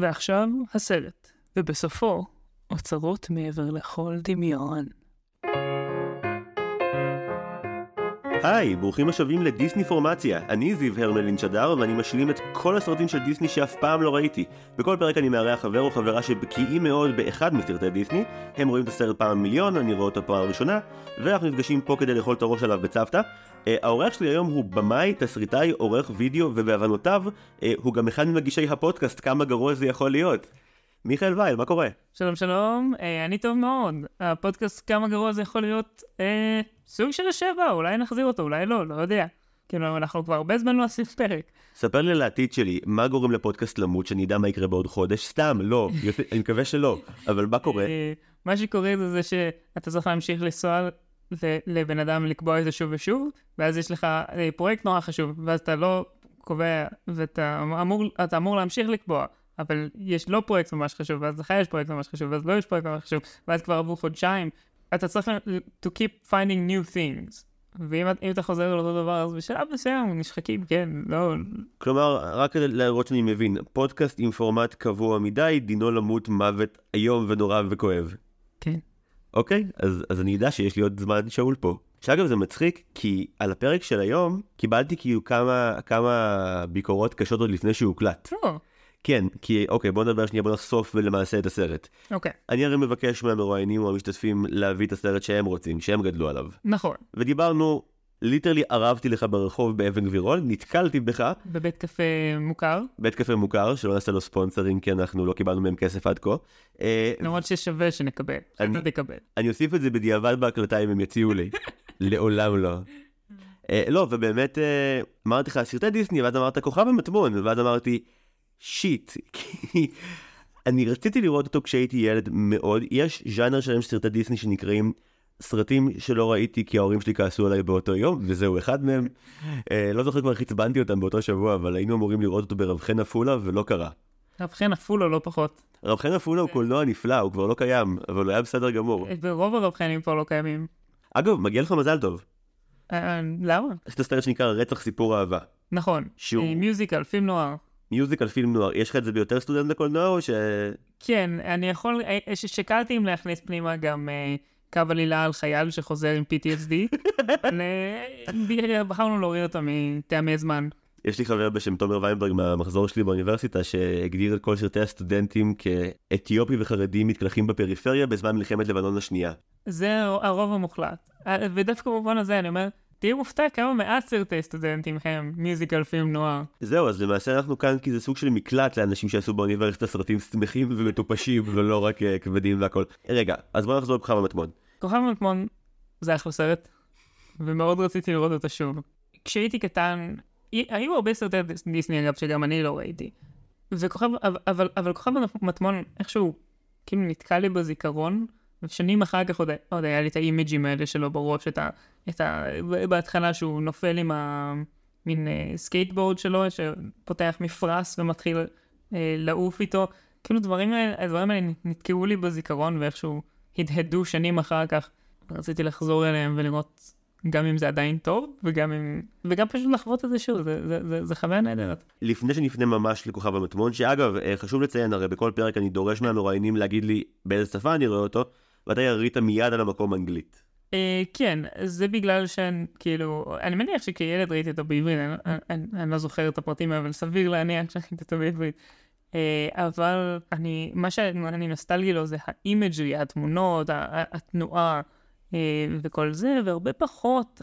ועכשיו הסרט, ובסופו אוצרות מעבר לכל דמיון. היי, ברוכים השבים לדיסני פורמציה. אני זיו הרמלין שדר, ואני משלים את כל הסרטים של דיסני שאף פעם לא ראיתי. בכל פרק אני מארח חבר או חברה שבקיאים מאוד באחד מסרטי דיסני, הם רואים את הסרט פעם מיליון, אני רואה אותו פעם ראשונה, ואנחנו נפגשים פה כדי לאכול את הראש עליו בצוותא. Uh, האורח שלי היום הוא במאי, תסריטאי, עורך וידאו, ובהבנותיו, uh, הוא גם אחד ממגישי הפודקאסט, כמה גרוע זה יכול להיות. מיכאל וייל, מה קורה? שלום שלום, אה, אני טוב מאוד. הפודקאסט כמה גרוע זה יכול להיות אה, סוג של השבע, אולי נחזיר אותו, אולי לא, לא יודע. כאילו, אנחנו כבר הרבה זמן לא עושים פרק. ספר לי על העתיד שלי, מה גורם לפודקאסט למות, שאני אדע מה יקרה בעוד חודש? סתם, לא, אני מקווה שלא, אבל מה קורה? אה, מה שקורה זה זה שאתה צריך להמשיך לנסוע לבן אדם לקבוע את זה שוב ושוב, ואז יש לך אה, פרויקט נורא חשוב, ואז אתה לא קובע, ואתה אמור, אמור להמשיך לקבוע. אבל יש לא פרויקט ממש חשוב, ואז לך יש פרויקט ממש חשוב, ואז לא יש פרויקט ממש חשוב, ואז כבר עברו חודשיים, אתה צריך to keep finding new things. ואם אתה חוזר על אותו דבר, אז בשלב מסוים נשחקים, כן, לא... כלומר, רק כדי להראות שאני מבין, פודקאסט עם פורמט קבוע מדי, דינו למות מוות איום ונורא וכואב. כן. אוקיי, אז, אז אני אדע שיש לי עוד זמן שאול פה. שאגב זה מצחיק, כי על הפרק של היום קיבלתי כאילו כמה, כמה ביקורות קשות עוד לפני שהוא הוקלט. לא. כן, כי אוקיי, בוא נדבר שנייה, בוא נחשוף ולמעשה את הסרט. אוקיי. אני הרי מבקש מהמרואיינים או המשתתפים להביא את הסרט שהם רוצים, שהם גדלו עליו. נכון. ודיברנו, ליטרלי ערבתי לך ברחוב באבן גבירול, נתקלתי בך. בבית קפה מוכר. בית קפה מוכר, שלא נעשה לו ספונסרים, כי אנחנו לא קיבלנו מהם כסף עד כה. אה, למרות ששווה שנקבל, שאתה תקבל. אני אוסיף את זה בדיעבד בהקלטה אם הם יציעו לי. לעולם לא. אה, לא, ובאמת אה, אמרתי לך סרטי דיסני, ואז אמרת כוכב המטמון, ואז אמרתי שיט, כי אני רציתי לראות אותו כשהייתי ילד מאוד, יש ז'אנר שלם של סרטי דיסני שנקראים סרטים שלא ראיתי כי ההורים שלי כעסו עליי באותו יום, וזהו אחד מהם. אה, לא זוכר כבר איך עצבנתי אותם באותו שבוע, אבל היינו אמורים לראות אותו ברב חן עפולה ולא קרה. רב חן עפולה לא פחות. רב חן עפולה הוא קולנוע נפלא, הוא כבר לא קיים, אבל הוא היה בסדר גמור. ברוב הרב חנים פה לא קיימים. אגב, מגיע לך מזל טוב. אה, למה? יש את הסרט שנקרא רצח סיפור אהבה. נכון. שהוא- אה, מיוזיקל, פילם נוער. מיוזיקל פילם נוער, יש לך את זה ביותר סטודנט לקולנוע או ש... כן, אני יכול, אה, ש- שקלתי אם להכניס פנימה גם אה, קו עלילה על חייל שחוזר עם PTSD. אבל, אה, בחרנו להוריד אותו מטעמי זמן. יש לי חבר בשם תומר ויינברג מהמחזור שלי באוניברסיטה שהגדיר את כל סרטי הסטודנטים כאתיופי וחרדי מתקלחים בפריפריה בזמן מלחמת לבנון השנייה. זה הרוב המוחלט. אה, ודווקא במובן הזה אני אומר, תהיה מופתע כמה מעט סרטי סטודנטים הם מיוזיקל פילם נוער. זהו, אז למעשה אנחנו כאן כי זה סוג של מקלט לאנשים שעשו באוניברסיטה סרטים שמחים ומטופשים ולא רק אה, כבדים והכל. רגע, אז בוא נחזור לכוכב המטמון. כוכב מטמון זה אחלה סרט, ומאוד רציתי לראות אותו שוב. כשהייתי קטן, היו הרבה סרטי דיס- דיסני אגב שגם אני לא ראיתי. וכוכב, אבל, אבל, אבל כוכב מטמון איכשהו כאילו נתקע לי בזיכרון, ושנים אחר כך עוד, עוד היה לי את האימג'ים האלה שלו בראש, את ה, את ה, בהתחלה שהוא נופל עם המין אה, סקייטבורד שלו, שפותח מפרש ומתחיל אה, לעוף איתו. כאילו דברים האלה, הדברים האלה נתקעו לי בזיכרון ואיכשהו הדהדו שנים אחר כך. רציתי לחזור אליהם ולראות גם אם זה עדיין טוב, וגם אם... וגם פשוט לחוות את זה שוב, זה, זה, זה, זה חוויה נהדרת. לפני שנפנה ממש לכוכב המטמון, שאגב, אה, חשוב לציין, הרי בכל פרק אני דורש מהמרואיינים להגיד לי באיזה שפה אני רואה אותו, ואתה ירית מיד על המקום אנגלית. אה, כן, זה בגלל שאני, כאילו, אני מניח שכילד ראיתי אותו בעברית, אני, אני לא זוכר את הפרטים, אבל סביר להניח שראיתי אותו בעברית. אה, אבל אני, מה שאני נוסטלגי לו זה ה imagery, התמונות, התנועה אה, וכל זה, והרבה פחות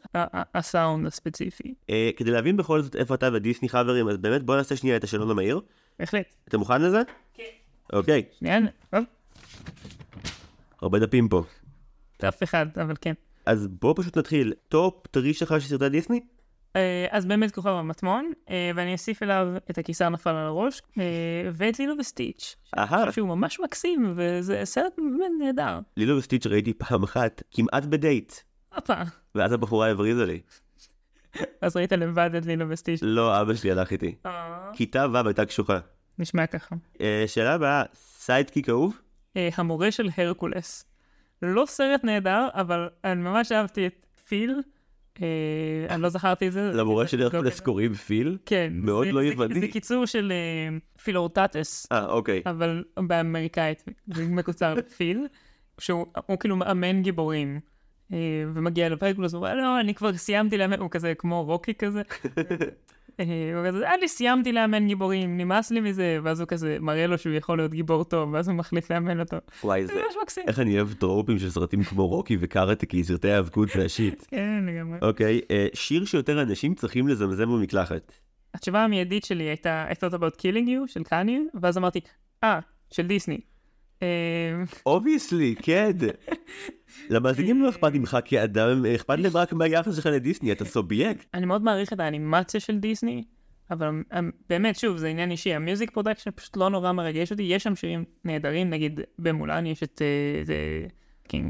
הסאונד הספציפי. כדי להבין בכל זאת איפה אתה ודיסני חברים, אז באמת בוא נעשה שנייה את השאלון המהיר. בהחלט. אתה מוכן לזה? כן. אוקיי, שנייה, טוב, הרבה דפים פה. אף אחד, אבל כן. אז בוא פשוט נתחיל. top three שלך של סרטי דיסני? אה, אז באמת כוכב המטמון, אה, ואני אוסיף אליו את הקיסר נפל על הראש, אה, ואת לילו וסטיץ'. אהה. שהוא ממש מקסים, וזה סרט באמת נהדר. לילו וסטיץ' ראיתי פעם אחת, כמעט בדייט. הופה. ואז הבחורה הבריזה לי. אז ראית לבד את לילו וסטיץ'. לא, אבא שלי הלך איתי. כיתה ו' הייתה קשוחה. נשמע ככה. שאלה הבאה, sidekick אהוב? אה, המורה של הרקולס. לא סרט נהדר, אבל אני ממש אהבתי את פיל, אה, אני לא זכרתי את זה. למורה שדרך לא כזה. קוראים פיל? כן. מאוד לא יווני. זה קיצור של אה, פילוקטטס, אה, אוקיי. אבל באמריקאית, זה מקוצר לפיל, שהוא הוא כאילו מאמן גיבורים. ומגיע לפרקולוס, הוא אומר, לא, אני כבר סיימתי לאמן, הוא כזה כמו רוקי כזה. אה, אני סיימתי לאמן גיבורים, נמאס לי מזה, ואז הוא כזה מראה לו שהוא יכול להיות גיבור טוב, ואז הוא מחליט לאמן אותו. וואי, זה זה... ממש מקסים. איך אני אוהב טרופים של סרטים כמו רוקי וקארטה, כי סרטי האבקות והשיט. כן, לגמרי. אוקיי, אה, שיר שיותר אנשים צריכים לזמזם במקלחת. התשובה המיידית שלי הייתה I thought about killing you של קניה, ואז אמרתי, אה, של דיסני. אה, obviously, כן. למאזינים לא אכפת ממך כאדם, אכפת להם רק מהיחס שלך לדיסני, אתה סובייקט. אני מאוד מעריך את האנימציה של דיסני, אבל אמ, באמת, שוב, זה עניין אישי, ה music production פשוט לא נורא מרגש אותי, יש שם שירים נהדרים, נגיד במולן יש את... אה. כן.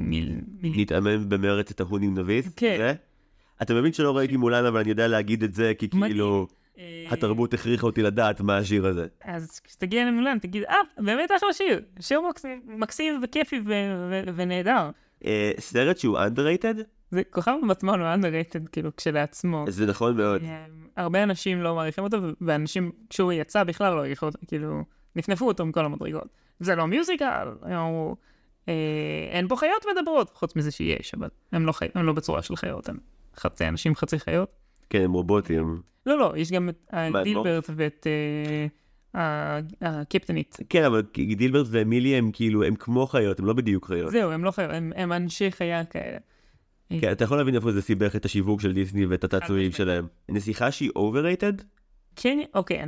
נתאמן במרץ את ההונים נביס? כן. אתה מבין שלא ראיתי מולן, אבל אני יודע להגיד את זה, כי. כאילו, אה, התרבות הכריחה אותי לדעת מה השיר הזה. אז כשתגיע למולן, תגיד, אה, באמת אחלה שיר, שיר מקסים, וכיפי ונהדר. אה, סרט שהוא underrated? זה כוכב המטמון הוא underrated, כאילו, כשלעצמו. זה נכון מאוד. אה, הרבה אנשים לא מעריכים אותו, ואנשים, כשהוא יצא בכלל לא העריכו אותו, כאילו, נפנפו אותו מכל המדרגות. זה לא מיוזיקל, הוא... אה, אין בו חיות מדברות, חוץ מזה שיש, אבל הם לא, חי... הם לא בצורה של חיות, הם חצי אנשים חצי חיות. כן, הם רובוטים. לא, לא, יש גם את מה, דילברט ואת אה, הקפטנית. כן, אבל דילברט ואמילי הם כאילו, הם כמו חיות, הם לא בדיוק חיות. זהו, הם לא חיות, הם, אנשי חיה כאלה. כן, אתה יכול להבין איפה זה סיבך את השיווק של דיסני ואת התעצועים. שלהם. נסיכה שהיא overrated? כן, אוקיי,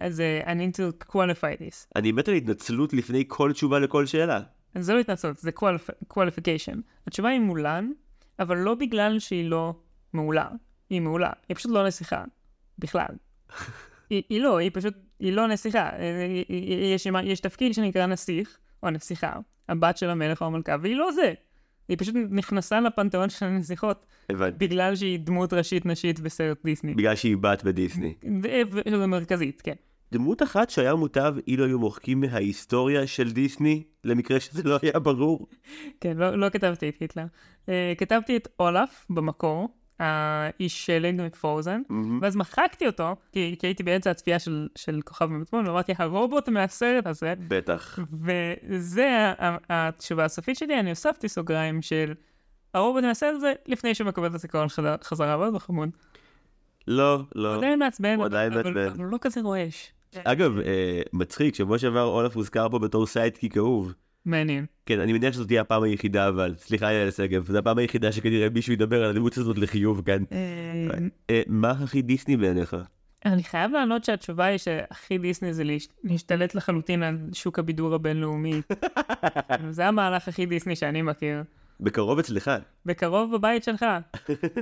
אז אה, I need to qualify this. אני מת על התנצלות לפני כל תשובה לכל שאלה. זה לא התנצלות, זה qualif- qualification. התשובה היא מולן, אבל לא בגלל שהיא לא מעולה. היא מעולה, היא פשוט לא נסיכה. בכלל. היא, היא לא, היא פשוט, היא לא נסיכה. אה, היא- היא- יש, יש תפקיד שנקרא נסיך, או נסיכה, הבת של המלך או המלכה, והיא לא זה. היא פשוט נכנסה לפנתיאון של הנסיכות הבנתי. בגלל שהיא דמות ראשית נשית בסרט דיסני. בגלל שהיא בת בדיסני. ו- ומרכזית, כן. דמות אחת שהיה מוטב אילו היו מוחקים מההיסטוריה של דיסני, למקרה שזה לא היה ברור. כן, לא, לא כתבתי את היטלר. אה, כתבתי את אולף במקור, האיש שלג מפרוזן, ואז מחקתי אותו, כי, כי הייתי באמצע הצפייה של, של כוכב המטמון, ואמרתי, הרובוט מהסרט הזה, בטח. וזה התשובה הסופית שלי, אני הוספתי סוגריים של הרובוט מהסרט הזה, לפני שהוא מקבל את הזיכרון חזר- חזרה, מאוד חמוד. לא, הוא לא. עדיין מעצבן, הוא עדיין אבל- מעצבן. אבל הוא לא כזה רועש. אגב, אה, מצחיק, שבוע שעבר אולף הוזכר פה בתור sidekick אהוב. מעניין. כן, אני מניח שזאת תהיה הפעם היחידה, אבל סליחה יעל שגב, זו הפעם היחידה שכנראה מישהו ידבר על הדמות הזאת לחיוב כאן. אה, אה, מה הכי דיסני בעיניך? אני חייב לענות שהתשובה היא שהכי דיסני זה להש- להשתלט לחלוטין על שוק הבידור הבינלאומי. זה המהלך הכי דיסני שאני מכיר. בקרוב אצלך. בקרוב בבית שלך.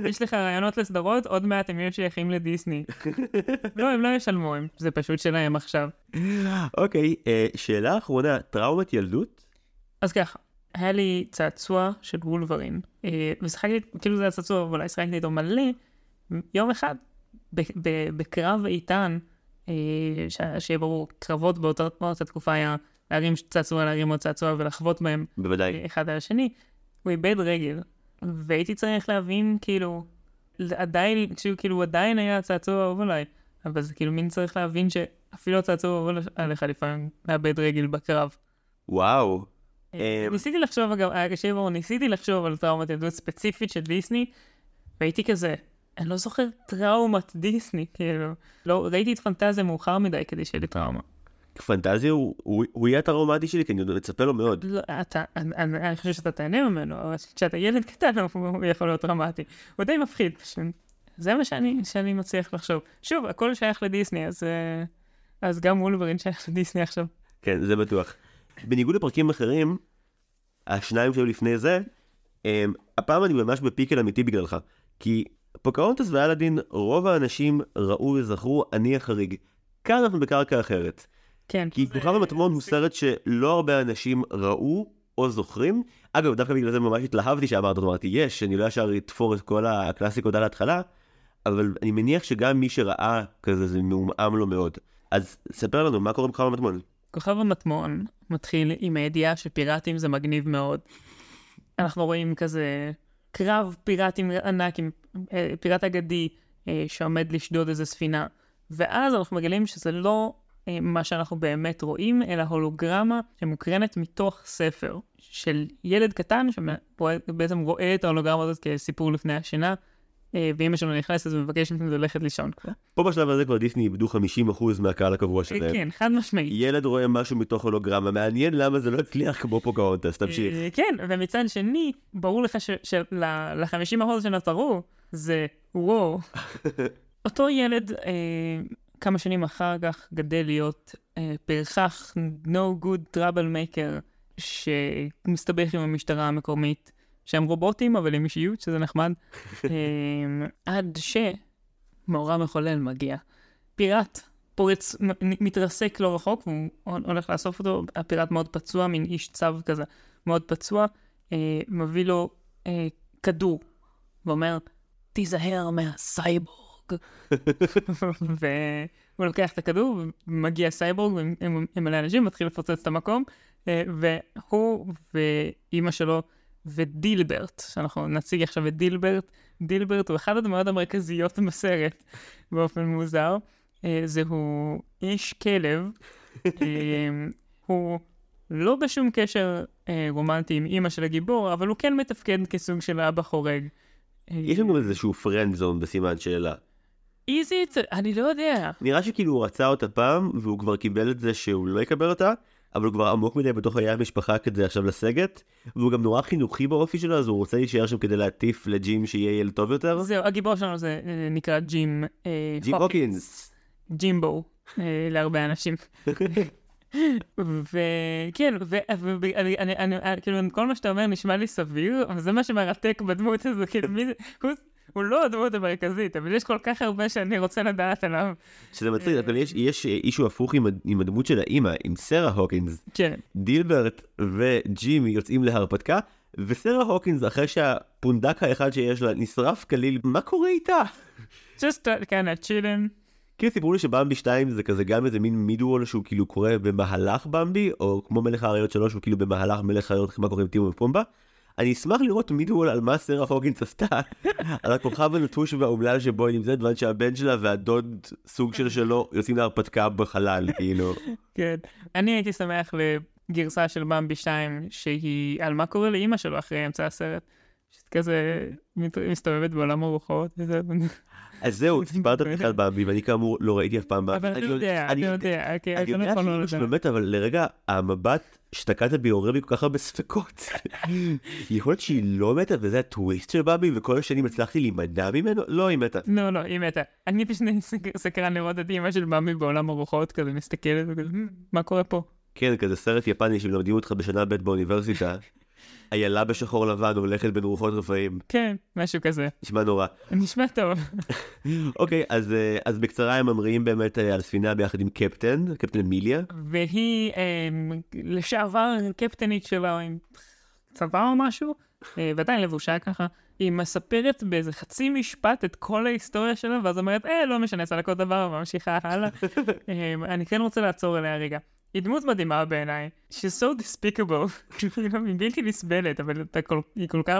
יש לך רעיונות לסדרות, עוד מעט הם יהיו שייכים לדיסני. לא, הם לא ישלמו, זה פשוט שלהם עכשיו. אוקיי, אה, שאלה אחרונה, טראומת ילדות? אז ככה, היה לי צעצוע של וולברין, אה, ושיחקתי, כאילו זה היה צעצוע, אבל שיחקתי איתו מלא, יום אחד, בקרב איתן, אה, שיהיה ברור, קרבות באותה תקופה היה להרים צעצוע, להרים עוד צעצוע ולחבוט בהם בוודאי. אחד על השני, הוא איבד רגל, והייתי צריך להבין, כאילו, עדיין, שהוא כאילו עדיין היה צעצוע אהוב עליי, אבל זה כאילו מין צריך להבין שאפילו הצעצוע אהוב עליך לפעמים מאבד רגל בקרב. וואו. אה, אמ, ניסיתי לחשוב, אגב, היה קשה ברור, ניסיתי לחשוב על טראומת ילדות ספציפית של דיסני, והייתי כזה, אני לא זוכר טראומת דיסני, כאילו, לא, ראיתי את פנטזיה מאוחר מדי כדי שיהיה לי טראומה. פנטזיה הוא- הוא הוא יהיה הטראומטי שלי, כי אני מצפה לו מאוד. לא, אתה, אני, אני, אני חושב שאתה תהנה ממנו, אבל כשאתה ילד קטן הוא יכול להיות דרמטי. הוא די מפחיד פשוט. זה מה שאני, שאני מצליח לחשוב. שוב, הכל שייך לדיסני, אז, אה, אז גם וולברין שייך לדיסני עכשיו. כן, זה בטוח. בניגוד לפרקים אחרים, השניים שהיו לפני זה, הם, הפעם אני ממש בפיקל אמיתי בגללך. כי פוקהונטס ואלאדין, רוב האנשים ראו וזכרו אני החריג. כאן אנחנו בקרקע אחרת. כן. כי זה- כוכב המטמון הוא סרט שלא הרבה אנשים ראו או זוכרים. אגב, דווקא בגלל זה ממש התלהבתי שאמרת אמרתי, יש, אני לא ישר אתפור את כל הקלאסיקות על ההתחלה, אבל אני מניח שגם מי שראה כזה, זה מעומעם לו מאוד. אז ספר לנו, מה קורה בכוכב המטמון? כוכב המטמון מתחיל עם הידיעה שפיראטים זה מגניב מאוד. אנחנו רואים כזה קרב פיראטים ענק עם אה, פיראט אגדי אה, שעומד לשדוד איזה ספינה. ואז אנחנו מגלים שזה לא אה, מה שאנחנו באמת רואים, אלא הולוגרמה שמוקרנת מתוך ספר של ילד קטן שבעצם רואה את ההולוגרמה הזאת כסיפור לפני השינה. אה, ואימא שלו נכנסת ומבקשת ממנו ללכת לישון כבר. פה בשלב הזה כבר דיסני איבדו 50% מהקהל הקבוע שלהם. כן, חד משמעית. ילד רואה משהו מתוך הולוגרמה, מעניין למה זה לא הצליח כמו פוקהונטס, תמשיך. אה, כן, ומצד שני, ברור לך של-50% שנותרו, זה וואו. אותו ילד, אה, כמה שנים אחר כך, גדל להיות פרחח, no good trouble maker, שמסתבך עם המשטרה המקומית. שהם רובוטים, אבל עם אישיות, שזה נחמד. אמ, עד שמאורע מחולל מגיע. פיראט פורץ, מתרסק לא רחוק, והוא הולך לאסוף אותו, הפיראט מאוד פצוע, מין איש צו כזה, מאוד פצוע, אה, מביא לו אה, כדור, ואומר, תיזהר מהסייבורג. והוא לוקח את הכדור, ומגיע סייבורג, עם מלא אנשים, מתחיל לפוצץ את המקום, אה, והוא ואימא שלו ודילברט, שאנחנו נציג עכשיו את דילברט. דילברט הוא אחד הדמויות המרכזיות בסרט, באופן מוזר. אה, זהו איש כלב. אה, הוא לא בשום קשר אה, רומנטי עם אימא של הגיבור, אבל הוא כן מתפקד כסוג של אבא חורג. יש לנו איזשהו friend zone בסימן שאלה. Is he, אני לא יודע. נראה שכאילו הוא רצה אותה פעם, והוא כבר קיבל את זה שהוא לא יקבל אותה, אבל הוא כבר עמוק מדי בתוך חיי המשפחה כדי עכשיו לסגת, והוא גם נורא חינוכי באופי שלו, אז הוא רוצה להישאר שם כדי להטיף לג'ים שיהיה ילד טוב יותר. זהו, הגיבור שלנו זה אה, נקרא ג'ים אה, ג'ים הוקינס. ג'ימבו, אה, להרבה אנשים. וכן, וכאילו כל מה שאתה אומר נשמע לי סביר, אבל זה מה שמרתק בדמות הזו, כאילו מי זה, הוא לא הדמות המרכזית, אבל יש כל כך הרבה שאני רוצה לדעת עליו. שזה מצחיק, אבל יש, יש אישו הפוך עם, עם הדמות של האימא, עם סרה הוקינס. כן. דילברט וג'ימי יוצאים להרפתקה, וסרה הוקינס, אחרי שהפונדק האחד שיש לה נשרף כליל, מה קורה איתה? just kind of chilling. כאילו סיפרו לי שבמבי 2 זה כזה גם איזה מין מידוול שהוא כאילו קורה במהלך במבי, או כמו מלך האריות 3 הוא כאילו במהלך מלך האריות, מה קורה עם טימו ופומבה. אני אשמח לראות מידוול על מה סרה הוגינס עשתה, על הכוכב הנטוש והאומלל שבו היא נמצאת, ועד שהבן שלה והדוד סוג של שלו יוצאים להרפתקה בחלל, כאילו. כן. אני הייתי שמח לגרסה של במבי 2, שהיא על מה קורה לאימא שלו אחרי אמצע הסרט. שכזה מסתובבת בעולם הרוחות. אז זהו, סיפרת בכלל במבי, ואני כאמור לא ראיתי אף פעם במבי. אבל אתה יודע, אתה יודע, אני יודע כאילו באמת, אבל לרגע, המבט שתקעת בי עורר בי כל כך הרבה ספקות. יכול להיות שהיא לא מתה וזה הטוויסט של במבי, וכל השנים הצלחתי להימנע ממנו? לא, היא מתה. לא, לא, היא מתה. אני פשוט סקרן לראות את אימא של במבי בעולם הרוחות, כזה מסתכלת וכזה, מה קורה פה? כן, כזה סרט יפני שמלמדים אותך בשנה ב' באוניברסיטה. איילה בשחור לבן הולכת בין רוחות רפאים. כן, משהו כזה. נשמע נורא. נשמע טוב. אוקיי, אז, אה, אז בקצרה הם ממריאים באמת אה, על ספינה ביחד עם קפטן, קפטן מיליה. והיא אה, לשעבר קפטנית עם צבא או משהו, אה, ועדיין לבושה ככה. היא מספרת באיזה חצי משפט את כל ההיסטוריה שלה, ואז אומרת, אה, לא משנה, זה לכל דבר, וממשיכה הלאה. אה, אני כן רוצה לעצור אליה רגע. היא דמות מדהימה בעיניי, she's so despicable, כאילו היא בלתי נסבלת, אבל היא כל כך,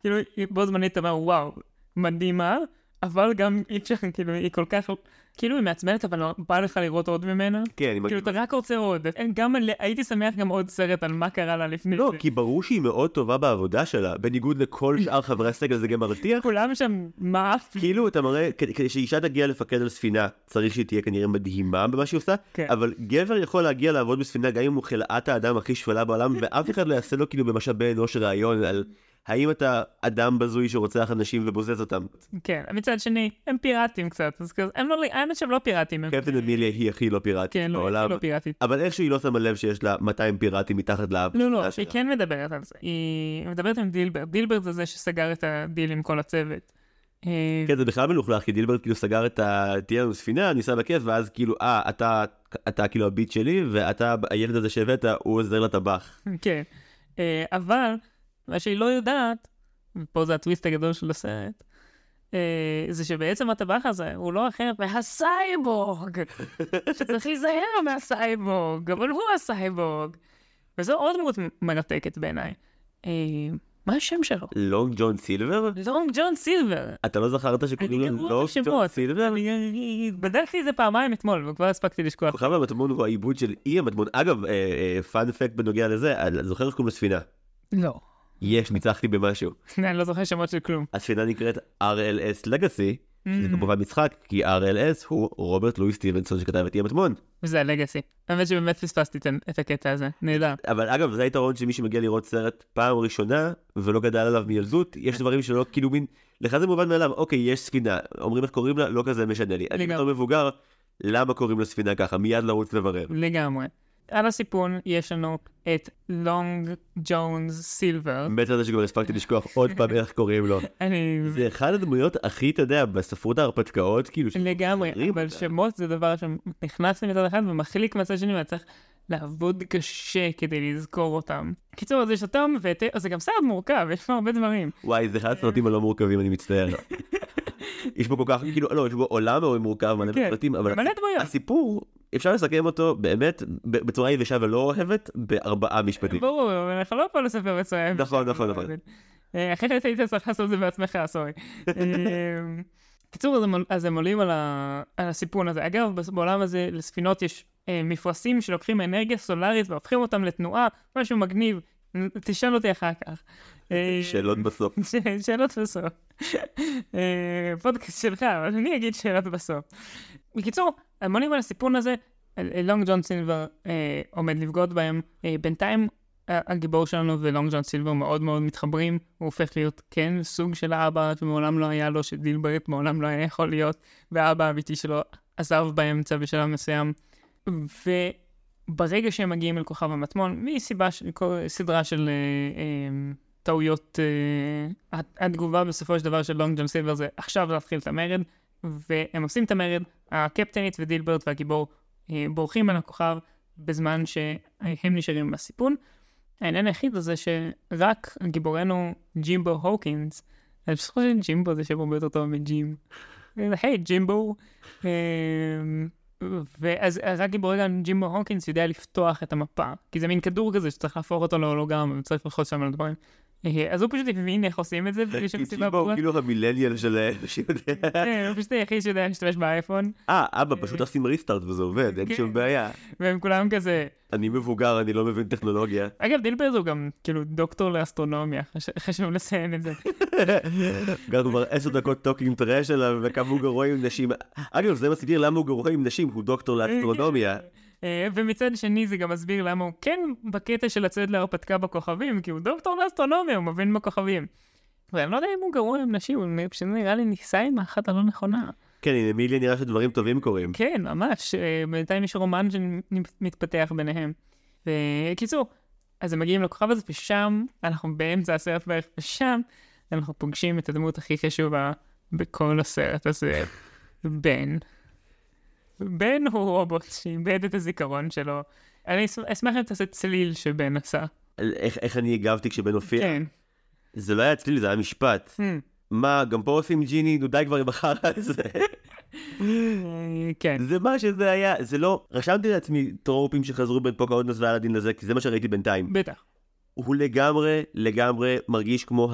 כאילו בו זמנית אתה אומר וואו, מדהימה, אבל גם אי אפשר, כאילו, היא כל כך, כאילו היא מעצבנת, אבל בא לך לראות עוד ממנה. כן, אני כאילו, אתה רק רוצה עוד. גם, הייתי שמח גם עוד סרט על מה קרה לה לפני לא, כי ברור שהיא מאוד טובה בעבודה שלה, בניגוד לכל שאר חברי הסגל זה גם מרתיח. כולם שם מאף. כאילו, אתה מראה, כדי שאישה תגיע לפקד על ספינה, צריך שהיא תהיה כנראה מדהימה במה שהיא עושה, כן. אבל גבר יכול להגיע לעבוד בספינה גם אם הוא חלאת האדם הכי שפלה בעולם, ואף אחד לא יעשה לו כאילו במשאבי אנוש רעיון על... האם אתה אדם בזוי שרוצח אנשים ובוזז אותם? כן, מצד שני, הם פיראטים קצת, אז כזה, הם לא, האמת שהם לא פיראטים. קפטן אמיליה היא הכי לא פיראטית כן, לא, בעולם. כן, לא פיראטית. אבל איכשהו היא לא שמה לב שיש לה 200 פיראטים מתחת לאף. לא, לא, היא כן מדברת על זה. היא מדברת עם דילברט. דילברט זה זה שסגר את הדיל עם כל הצוות. אה, כן, זה בכלל מלוכלך, כי דילברט כאילו סגר את ה... תהיה לנו ספינה, ניסע בכיף, ואז כאילו, אה, אתה, אתה כאילו ה bitch שלי, ואתה, הילד הזה שהבאת, הוא עוזר לטבח. כן, אה, אבל מה שהיא לא יודעת, ופה זה הטוויסט הגדול של הסרט, אה, זה שבעצם הטבח הזה הוא לא אחר מהסייבורג, שצריך להיזהר מהסייבורג, אבל הוא הסייבורג. וזו עוד דמות מרתקת בעיניי. אה, מה השם שלו? לונג ג'ון סילבר? לונג ג'ון סילבר. אתה לא זכרת שקוראים לו לונג ג'ון. סילבר? בדקתי את זה פעמיים אתמול, וכבר הספקתי לשכוח. כוכב המטמון הוא העיבוד של אי המטמון. אגב, פאנפקט בנוגע לזה, אני זוכר איך קוראים לספינה. לא. יש, ניצחתי במשהו. אני לא זוכר שמות של כלום. הספינה נקראת RLS Legacy, שזה Mm. כמובן משחק, כי RLS הוא רוברט לואי סטיבנסון שכתב את אי המטמון. וזה הלגאסי. האמת שבאמת פספסתי את- הקטע הזה. נהדר. אבל אגב, זה היתרון של מי שמגיע לראות סרט פעם ראשונה, ולא גדל עליו מילדות, יש דברים שלא, כאילו מין, לך זה מובן מאליו, אוקיי, יש ספינה, אומרים איך קוראים לה, לא כזה משנה לי. אני. בתור מבוגר, למה קוראים לספינה ככה? מיד לרוץ לברר. לגמרי. על הסיפון יש לנו את לונג ג'ונס סילבר. מת על זה שכבר הספקתי לשכוח עוד פעם איך קוראים לו. אני... זה אחד הדמויות הכי, אתה יודע, בספרות ההרפתקאות, כאילו, לגמרי, אבל. שמות זה דבר שנכנס לי מצד אחד ומחליק מצד שני ואתה צריך לעבוד קשה כדי לזכור אותם. קיצור, אז יש אותם, ואת... זה גם סרט מורכב, יש פה הרבה דברים. וואי, זה אחד הסרטים הלא מורכבים, אני מצטער. יש בו כל כך, כאילו, לא, יש בו עולם מאוד מורכב, מלא כן, סרטים, אבל. הסיפור, אפשר לסכם אותו באמת בצורה יבשה ולא אוהבת, בארבעה משפטים. ברור, אבל אנחנו לא פה לספר מצוין. נכון, נכון, נכון. אה, אחרת היית צריך לעשות את זה בעצמך, סורי. אה, קיצור, אז הם- עולים על הסיפון הזה. אגב, בעולם הזה לספינות יש אה, מפרשים שלוקחים אנרגיה סולארית והופכים אותם לתנועה, משהו מגניב. תשאל אותי אחר כך. אה, שאלות בסוף. שאלות בסוף. אה, פודקאסט שלך, אבל אני אגיד שאלות בסוף. בקיצור, הם עולים על הסיפון הזה, לונג ג'ון סילבר עומד לבגוד בהם. אה, בינתיים הגיבור שלנו ולונג ג'ון סילבר מאוד מאוד מתחברים, הוא הופך להיות כן סוג של האבא שמעולם לא היה לו, שדילברט מעולם לא היה יכול להיות, והאבא האמיתי שלו עזב באמצע בשלב מסוים. וברגע שהם מגיעים אל כוכב המטמון, מסיבה, של- סדרה של אה, אה, טעויות, הת- התגובה בסופו של דבר של לונג ג'ון סילבר זה עכשיו להתחיל את המרד, והם עושים את המרד, הקפטנית ודילברט והגיבור אה, בורחים מן הכוכב בזמן שהם נשארים בסיפון. העניין היחיד זה שרק גיבורנו ג'ימבו הוקינס, אני פשוט חושב שג'ימבו זה שם הרבה יותר טוב מג'ים. היי ג'ימבו. אה, ואז אז רק גיבורנו ג'ימבו הוקינס יודע לפתוח את המפה, כי זה מין כדור כזה שצריך להפוך אותו להולוגרמה וצריך ללחוץ שם על דברים. אה, אז הוא פשוט הבין איך עושים את זה, בלי שום סיבה ברורה. כאילו המילניאל של שיודע. כן, הוא פשוט היחיד שיודע להשתמש באייפון, אה, אבא, פשוט עושים ריסטארט וזה עובד, אין כן. שום בעיה. והם כולם כזה, אני מבוגר, אני לא מבין טכנולוגיה. אגב, דילברט הוא גם כאילו דוקטור לאסטרונומיה, חש- חשוב לציין את זה. גם כבר עשר דקות talking trash עליו, וכמה הוא גרוע עם נשים. אגב, זה מסביר למה הוא גרוע עם נשים, הוא דוקטור לאסטרונומיה. אה, ומצד שני זה גם מסביר למה הוא כן בקטע של לצאת להרפתקה בכוכבים, כי הוא דוקטור לאסטרונומיה, הוא מבין בכוכבים. ואני לא יודע אם הוא גרוע עם נשים, הוא פשוט נראה לי ניסה עם האחת הלא נכונה. כן, עם אמיליה נראה שדברים טובים קורים. כן, ממש, אה, בינתיים יש רומן שמתפתח ביניהם. בקיצור, אז הם מגיעים לכוכב הזה, ושם, אנחנו באמצע הסרט בערך, ושם אנחנו פוגשים את הדמות הכי חשובה בכל הסרט הזה, בן. בן הוא רובוט שאיבד את הזיכרון שלו. אני אש- אשמח אם תעשה צליל שבן עשה. איך איך אני הגבתי כשבן הופיע? כן. זה לא היה צליל, זה היה משפט. Hmm. מה, גם פה עושים ג'יני, נו די כבר עם החרא הזה. כן. זה מה שזה היה, זה לא... רשמתי לעצמי טרופים שחזרו בין פוקהונטס ואלאדין לזה, כי זה מה שראיתי בינתיים. בטח. הוא לגמרי, לגמרי מרגיש כמו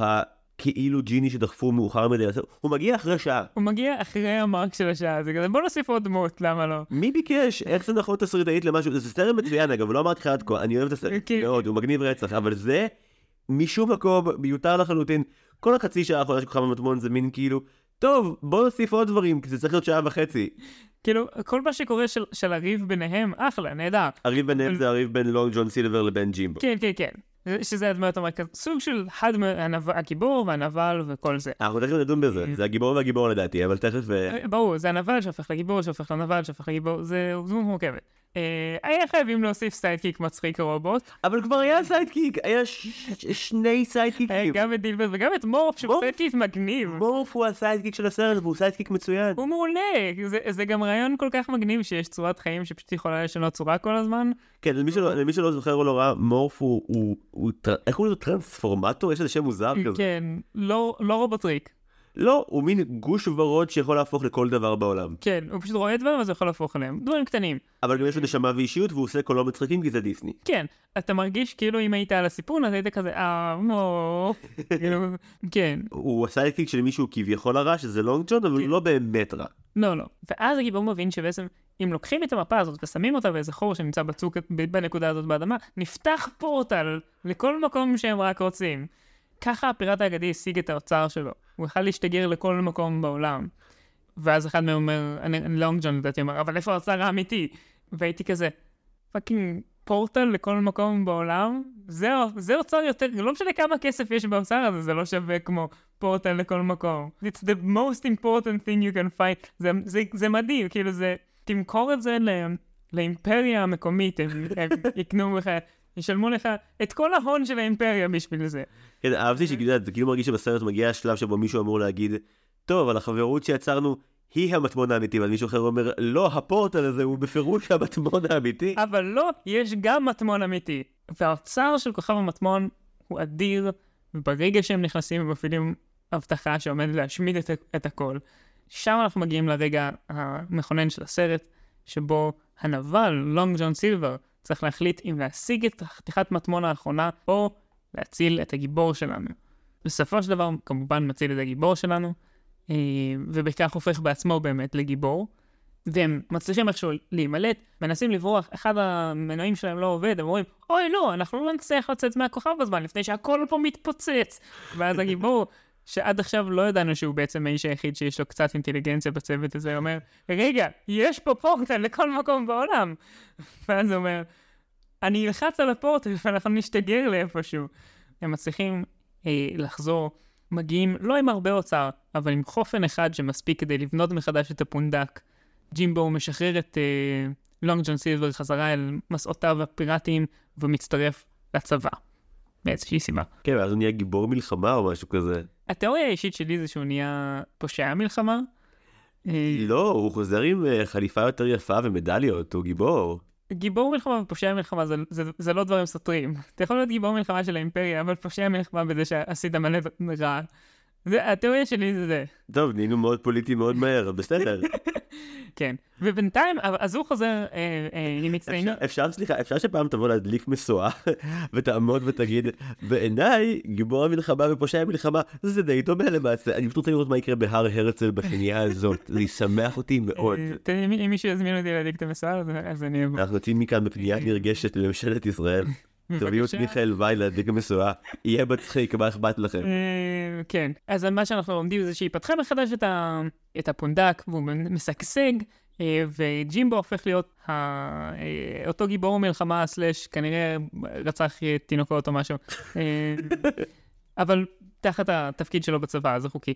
הכאילו ג'יני שדחפו מאוחר מדי לעשות. הוא מגיע אחרי שעה. הוא מגיע אחרי המרק של השעה, זה כזה בוא נוסיף עוד דמות, למה לא? מי ביקש? איך זה נכון תסריטאית למשהו? זה סרט מצוין אגב, לא אמרתי לך עד כה, אני אוהב את הסרט כן. מאוד, הוא מגניב רצח, אבל זה משום מקום מיותר לחלוטין. כל החצי שעה האחרונה של כוכב המטמון זה מין כאילו, טוב, בוא נוסיף עוד דברים, כי זה צריך להיות שעה וחצי. כאילו, כל מה שקורה של, של הריב ביניהם, אחלה, נהדר. הריב ביניהם זה הריב בין לונג ג'ון סילבר לבין ג'ימבו. כן, כן, כן. שזה הדמויות המרכז, סוג של אחד מהגיבור והנבל וכל זה. אנחנו תכף נדון בזה, זה הגיבור והגיבור לדעתי, אבל תכף... אה, אה, ברור, זה הנבל שהופך לגיבור, שהופך לנבל, שהופך לגיבור, זה דמות מורכבת. אה, היה חייבים להוסיף sidekick מצחיק רובוט. אבל כבר היה sidekick, היה שני היה סיידקיקים. גם את דילברט וגם את מורף, שהוא? sidekick מגניב. מורף הוא ה sidekick של הסרט והוא sidekick מצוין. הוא מעולה, זה, זה גם רעיון כל כך מגניב שיש צורת חיים שפשוט יכולה לשנות צורה כל הזמן. כן, למי שלא, זוכר או לא ראה, מורף הוא, איך קוראים לו טרנספורמטור? יש לזה שם מוזר כזה. כן, לא, לא רובוטריק. לא, הוא מין גוש ורוד שיכול להפוך לכל דבר בעולם. כן, הוא פשוט רואה דברים אז הוא יכול להפוך אליהם. דברים קטנים. אבל גם יש לו נשמה ואישיות והוא עושה קולות מצחיקים כי זה דיסני. כן, אתה מרגיש כאילו אם היית על הסיפון אז היית כזה, אה, מו, כאילו, כן, הוא ה sidekick של מישהו כביכול הרע שזה לונג ג'ון אבל הוא לא באמת רע. לא, לא. ואז הגיבור מבין שבעצם, אם לוקחים את המפה הזאת ושמים אותה באיזה חור שנמצא בצוק בנקודה הזאת באדמה, נפתח פורטל לכל מקום שהם רק רוצים. ככה הפיראט האגדי השיג את האוצר שלו. הוא יכל להשתגר לכל מקום בעולם. ואז אחד מהם אומר, אני לונג ג'ון לדעתי אומר, אבל איפה האוצר האמיתי? והייתי כזה, fucking פורטל לכל מקום בעולם? זה, זה אוצר יותר, לא משנה כמה כסף יש באוצר הזה, זה לא שווה כמו פורטל לכל מקום. It's the most important thing you can find. זה, זה, זה מדהים, כאילו זה, תמכור את זה ל, לאימפריה המקומית, הם, הם יקנו לך, ישלמו לך את כל ההון של האימפריה בשביל זה. כן, אהבתי שכאילו, זה כאילו מרגיש שבסרט מגיע השלב שבו מישהו אמור להגיד, טוב, על החברות שיצרנו, היא המטמון האמיתי, אבל מישהו אחר אומר, לא, הפורטל הזה הוא בפירוש המטמון האמיתי. אבל לא, יש גם מטמון אמיתי. והאוצר של כוכב המטמון הוא אדיר, וברגע שהם נכנסים הם מפעילים הבטחה שעומדת להשמיד את, את הכל. שם אנחנו מגיעים לרגע המכונן של הסרט, שבו הנבל, לונג ג'ון סילבר, צריך להחליט אם להשיג את חתיכת מטמון האחרונה, או להציל את הגיבור שלנו. בסופו של דבר, כמובן מציל את הגיבור שלנו, אה, ובכך הופך בעצמו באמת לגיבור. והם מצליחים איכשהו להימלט, מנסים לברוח, אחד המנועים שלהם לא עובד, הם אומרים, אוי לא, אנחנו לא נצטרך לצאת מהכוכב בזמן לפני שהכל פה מתפוצץ. ואז הגיבור, שעד עכשיו לא ידענו שהוא בעצם האיש היחיד שיש לו קצת אינטליגנציה בצוות הזה, אומר, רגע, יש פה פורטל לכל מקום בעולם. ואז הוא אומר, אני אלחץ על הפורטל ואנחנו נשתגר לאיפשהו. הם מצליחים אה, לחזור, מגיעים לא עם הרבה אוצר, אבל עם חופן אחד שמספיק כדי לבנות מחדש את הפונדק. ג'ימבו משחרר את אה, לונג ג'ון סילבר חזרה אל מסעותיו הפיראטיים ומצטרף לצבא. מאיזושהי סיבה. כן, ואז הוא נהיה גיבור מלחמה או משהו כזה. התיאוריה האישית שלי זה שהוא נהיה פושע מלחמה. אה, לא, הוא חוזר עם אה, חליפה יותר יפה ומדליות, הוא גיבור. גיבור מלחמה ופושע מלחמה זה, זה, זה לא דברים סותרים. אתה יכול להיות גיבור מלחמה של האימפריה, אבל פושע מלחמה בזה שעשית מלא רע. זה, התיאוריה שלי זה זה. טוב, נהיינו מאוד פוליטיים מאוד מהר, בסדר. כן, ובינתיים, אז הוא חוזר אה, אה, עם מצטיינות. אפשר, אפשר, סליחה, אפשר שפעם תבוא להדליק משואה ותעמוד ותגיד, בעיניי, גיבור המלחמה ופושע המלחמה, זה די דומה למעשה. אני פשוט רוצה לראות מה יקרה בהר הרצל בשנייה הזאת, זה ישמח אותי מאוד. אה, אם מישהו יזמין אותי להדליק את המשואה, אז אני אבוא. אנחנו יוצאים מכאן בפנייה נרגשת לממשלת ישראל. תביאו את מיכאל וייל להדליק המשואה, יהיה מצחיק, מה אכפת לכם? אה, כן, אז מה שאנחנו לומדים זה שיפתחה מחדש את הפונדק, והוא משגשג, אה, וג'ימבו הופך להיות אה, אותו גיבור מלחמה, סלאש כנראה רצח תינוקות או משהו, אבל תחת התפקיד שלו בצבא, זה חוקי.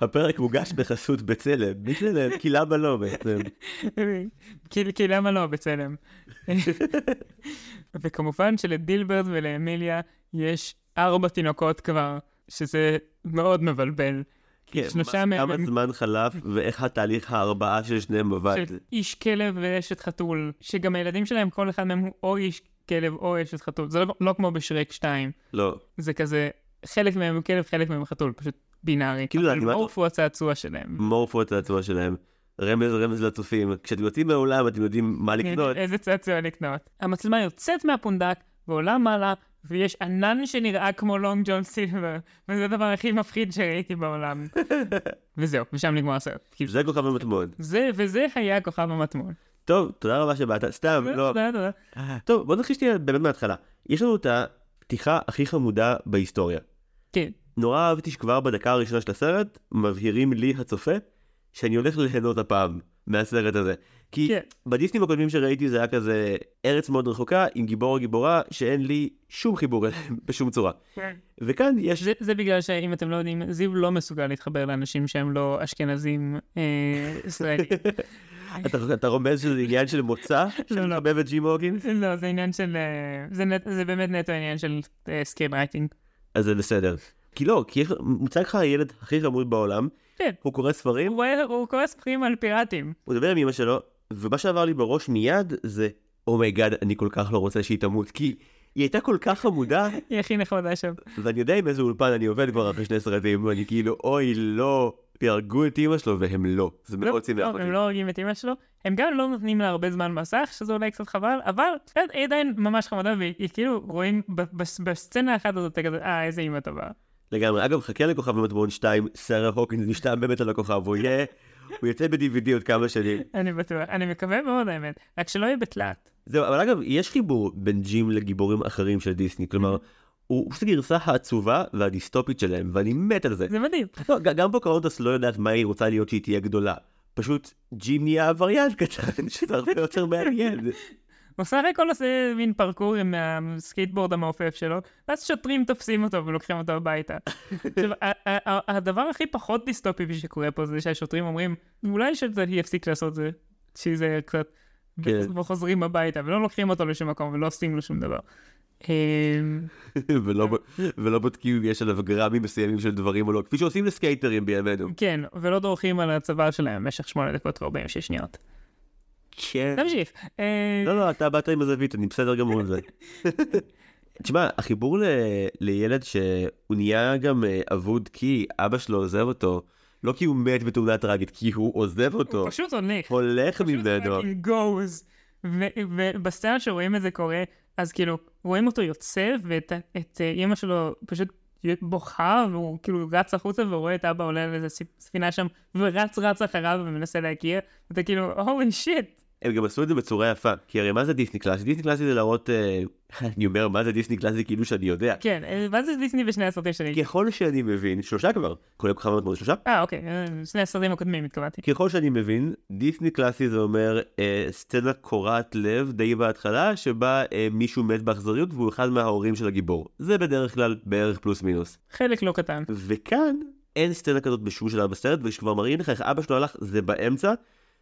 הפרק מוגש בחסות בצלם, בצלם, כי למה לא בעצם? כי למה לא בצלם? וכמובן שלדילברד ולאמיליה יש ארבע תינוקות כבר, שזה מאוד מבלבל. כן, כמה זמן חלף ואיך התהליך הארבעה של שניהם עבד. איש כלב ואשת חתול, שגם הילדים שלהם, כל אחד מהם הוא או איש כלב או אשת חתול, זה לא, לא כמו בשרק 2. לא. זה כזה חלק מהם הוא כלב, חלק מהם חתול, פשוט בינארי. כאילו זה אנימציה. מורפו הצעצוע שלהם. מורפו הצעצוע שלהם. רמז רמז לצופים. כשאתם יוצאים מהעולם אתם יודעים מה לקנות. איזה צעצוע לקנות. המצלמה יוצאת מהפונדק ועולה מעלה, ויש ענן שנראה כמו לונג ג'ון סילבר, וזה הדבר הכי מפחיד שראיתי בעולם. וזהו, ושם נגמר הסרט. זה כוכב המטמון. זה, וזה היה כוכב המטמון. טוב, תודה רבה שבאת. סתם, לא. תודה, תודה. טוב, בוא נתחיל שנייה באמת מההתחלה. יש לנו את הפתיחה הכי חמודה בהיסטוריה. כן. נורא אהבתי שכבר בדקה הראשונה של הסרט מבהירים לי הצופה שאני הולך ליהנות הפעם מהסרט הזה. כי כן. בדיסנים הקודמים שראיתי זה היה כזה ארץ מאוד רחוקה עם גיבור או גיבורה שאין לי שום חיבור אליהם בשום צורה. כן. וכאן יש... זה, זה בגלל שאם אתם לא יודעים, זיו לא מסוגל להתחבר לאנשים שהם לא אשכנזים אה, ישראלים. אתה, אתה רומז שזה עניין של מוצא? של לא, את ג'ים הוקינס? לא, זה עניין של... אה, זה, זה באמת נטו עניין של scale uh, רייטינג. אז זה בסדר. כי לא, כי מוצג לך הילד הכי חמוד בעולם, כן. הוא קורא ספרים. הוא, הוא קורא ספרים על פיראטים. הוא מדבר עם אמא שלו, ומה שעבר לי בראש מיד זה, oh my god, oh אני כל כך לא רוצה שהיא תמות, כי היא הייתה כל כך חמודה, היא הכי נחמדה שם. ואני יודע עם איזה אולפן אני עובד כבר אחרי שני סרטים, ואני כאילו, אוי, לא, יהרגו את אימא שלו, והם לא. זה לא, מאוד שימח לא, אותי. הם לא הורגים את אמא שלו, הם גם לא נותנים לה הרבה זמן מסך, שזה אולי קצת חבל, אבל היא עדיין ממש חמודה, והיא כאילו רואים בסצנה האחת הזאת, אה, איזה אימא טובה. לגמרי. אגב, חכה לכוכב המטמון 2, שרה הוקינס נשתם באמת על הכוכב, הוא יהיה, הוא יוצא ב-DVD עוד כמה שנים. אני בטוח, אני מקווה מאוד האמת, רק שלא יהיה בתלת. זהו, אבל אגב, יש חיבור בין ג'ים לגיבורים אחרים של דיסני, כלומר, הוא פשוט הגרסה העצובה והדיסטופית שלהם, ואני מת על זה. זה מדהים. לא, גם פוקהונטס לא יודעת מה היא רוצה להיות כשהיא תהיה גדולה. פשוט ג'ים נהיה עבריין קטן, שזה הרבה יותר מעניין. הוא סך הכל עושה מין פרקור עם הסקייטבורד המעופף שלו, ואז שוטרים תופסים אותו ולוקחים אותו הביתה. עכשיו, הדבר הכי פחות דיסטופי שקורה פה זה שהשוטרים אומרים, אולי שזה יפסיק לעשות זה, שזה קצת, כן. וחוזרים הביתה, ולא לוקחים אותו לשום מקום ולא עושים לו שום דבר. אמ, ולא בודקים אם יש עליו גרמים מסוימים של דברים או לא, כפי שעושים לסקייטרים בימינו. כן, ולא דורכים על הצוואר שלהם במשך 8 דקות ו-46 שניות. כן. תמשיך. אה, לא, לא, אתה באת עם הזווית, אני בסדר גמור עם זה. תשמע, החיבור ל... לילד שהוא נהיה גם אה, אבוד כי אבא שלו עוזב אותו, לא כי הוא מת בתאונה טראגית, כי הוא עוזב אותו, הוא פשוט הולך. הולך פשוט ממנו. ו- ובסצנה שרואים את זה קורה, אז כאילו, רואים אותו יוצא, ואת את, אה, אימא שלו פשוט בוכה, והוא כאילו רץ החוצה, ורואה את אבא עולה על איזה ספ- ספינה שם, ורץ רץ אחריו ומנסה להכיר, ואתה כאילו, הולי שיט. הם גם עשו את זה בצורה יפה, כי הרי מה זה דיסני קלאסי? דיסני קלאסי זה להראות, אה, אני אומר מה זה דיסני קלאסי כאילו שאני יודע. כן, אה, מה זה דיסני בשני הסרטים שלי? ככל שאני מבין, שלושה כבר, כולל כוכב מאוד שלושה, אה, אוקיי, אה, שני הסרטים הקודמים התכוונתי. ככל שאני מבין, דיסני קלאסי זה אומר אה, סצנה קורעת לב די בהתחלה, שבה אה, מישהו מת באכזריות והוא אחד מההורים של הגיבור. זה בדרך כלל בערך פלוס מינוס. חלק לא קטן. וכאן אין סצנה כזאת בשום שלב בסרט, וכשכבר מראים לך איך אבא שלו הלך, זה באמצע,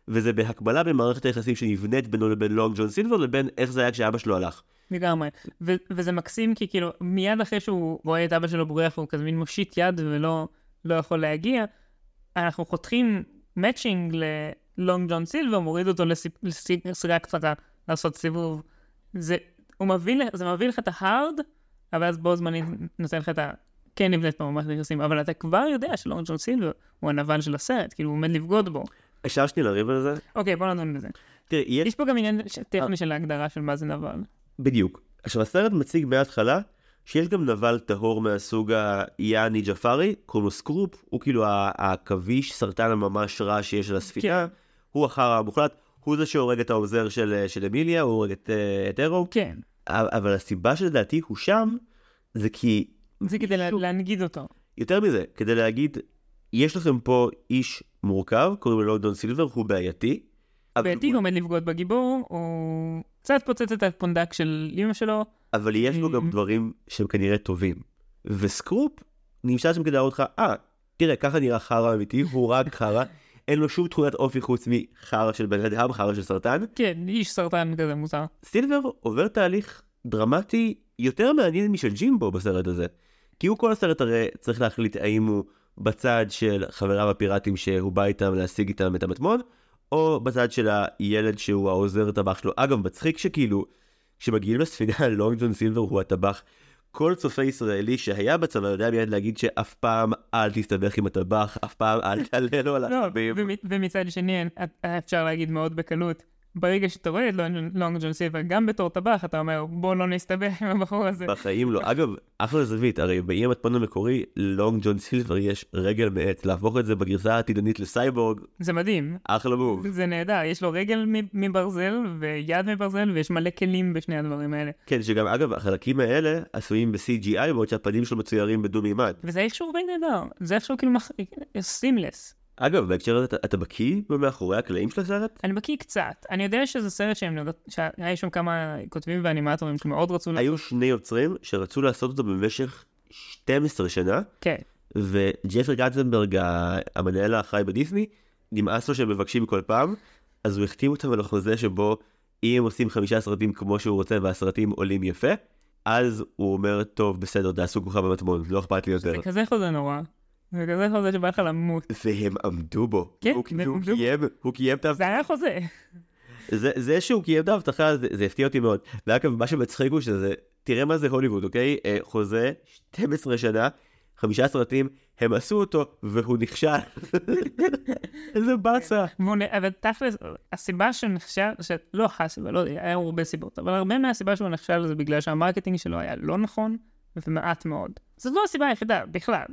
וזה בהקבלה בין מערכת היחסים שנבנית בינו לבין לונג ג'ון סילבר, לבין איך זה היה כשאבא שלו הלך. לגמרי. ו- וזה מקסים כי כאילו, מיד אחרי שהוא רואה את אבא שלו בורח, הוא כזה מין מושיט יד ולא לא יכול להגיע, אנחנו חותכים מאצ'ינג ללונג ג'ון סילבר, מוריד אותו לסדרה קצרה, לעשות סיבוב. זה, הוא מביא, זה מביא לך את ההארד, אבל אז בו זמנית נותן לך את ה... כן נבנית פה ממש נכנסים, אבל אתה כבר יודע שלונג ג'ון סילבר הוא הנבל של הסרט, כאילו הוא עומד לבגוד בו. אפשר שנייה לריב על זה? אוקיי, בוא נדון בזה. תראה, יש... יש פה גם עניין ש- טכני של ההגדרה של מה זה נבל. בדיוק. עכשיו הסרט מציג מההתחלה שיש גם נבל טהור מהסוג היאני ג'פארי, קוראים לו סקרופ, הוא כאילו העכביש סרטן הממש רע שיש על הספינה, הוא החרא המוחלט, הוא זה שהורג את העוזר של, של אמיליה, הוא הורג את, אה, את ארו, כן, אבל הסיבה שלדעתי הוא שם, זה כי, זה כדי. להנגיד אותו. יותר מזה, כדי להגיד, יש לכם פה איש מורכב, קוראים לו לונדון סילבר, הוא בעייתי. בעייתי הוא- עומד לבגוד בגיבור, הוא קצת פוצץ את הפונדק של אמא שלו. אבל יש בו גם Mm. דברים שהם כנראה טובים. וסקרופ נמצא שם כדי להראות לך, אה, תראה, ככה נראה חרא אמיתי, הוא רק חרא, אין לו שום תכונת אופי חוץ מחרא של בן אדם, חרא של סרטן. כן, איש סרטן כזה מוזר. סילבר עובר תהליך דרמטי יותר מעניין משל ג'ימבו בסרט הזה. כי הוא כל הסרט הרי צריך להחליט האם הוא בצד של חבריו הפיראטים שהוא בא איתם להשיג איתם את המטמון, או בצד של הילד שהוא העוזר טבח שלו. אגב, מצחיק שכאילו, כשמגיעים לספינה, לונג ג'ון סילבר הוא הטבח. כל צופה ישראלי שהיה בצבא יודע מיד להגיד שאף פעם אל תסתבך עם הטבח, אף פעם אל תעלה לו על לא, העצבים. ומ- ומצד שני, אפשר להגיד מאוד בקלות, ברגע שאתה רואה את לונג- ג'ון סילבר, גם בתור טבח, אתה אומר, בוא לא נסתבך עם הבחור הזה. בחיים לא. אגב, אחלה זווית, הרי באי המטמון המקורי, לונג ג'ון סילבר יש רגל מעץ, להפוך את זה בגרסה העתידנית לסייבורג, זה מדהים. אחלה מוב. זה נהדר, יש לו רגל מברזל ויד מברזל ויש מלא כלים בשני הדברים האלה. כן, שגם אגב, החלקים האלה עשויים ב-CGI, בעוד שהפנים שלו מצוירים בדו-מימד. וזה איכשהו די נהדר, זה איכשהו כאילו סימלס. אגב, בהקשר הזה, אתה- אתה בקיא במאחורי הקלעים של הסרט? אני בקיא קצת, אני יודע שזה סרט שהם, שהיה שם כמה כותבים ואנימטורים שמאוד רצו, היו שני יוצרים שרצו לעשות אותו במשך 12 שנה, כן, וג'פרי גטזנברג, המנהל האחראי בדיסני, נמאס לו שהם מבקשים כל פעם, אז הוא החתים אותם על החוזה שבו אם הם עושים חמישה סרטים כמו שהוא רוצה והסרטים עולים יפה, אז הוא אומר, טוב, בסדר, תעשו כוכב במטמון, לא אכפת לי יותר. זה כזה חוזה נורא, זה כזה חוזה שבא לך למות, והם עמדו בו. כן, הוא, הוא עמדו בו. קיים, הוא קיים את זה היה חוזה. זה, זה שהוא קיים את ההבטחה, זה, זה הפתיע אותי מאוד. ואגב, מה שמצחיק הוא שזה תראה מה זה הוליווד, אוקיי? אה, חוזה, 12 שנה, חמישה סרטים, הם עשו אותו, והוא נכשל. איזה באסה. אבל תכלס, הסיבה שהוא נכשל, שלא הסיבה, לא היה הרבה סיבות, אבל הרבה מהסיבה שהוא נכשל זה בגלל שהמרקטינג שלו היה לא נכון, ומעט מאוד. זאת לא הסיבה היחידה, בכלל.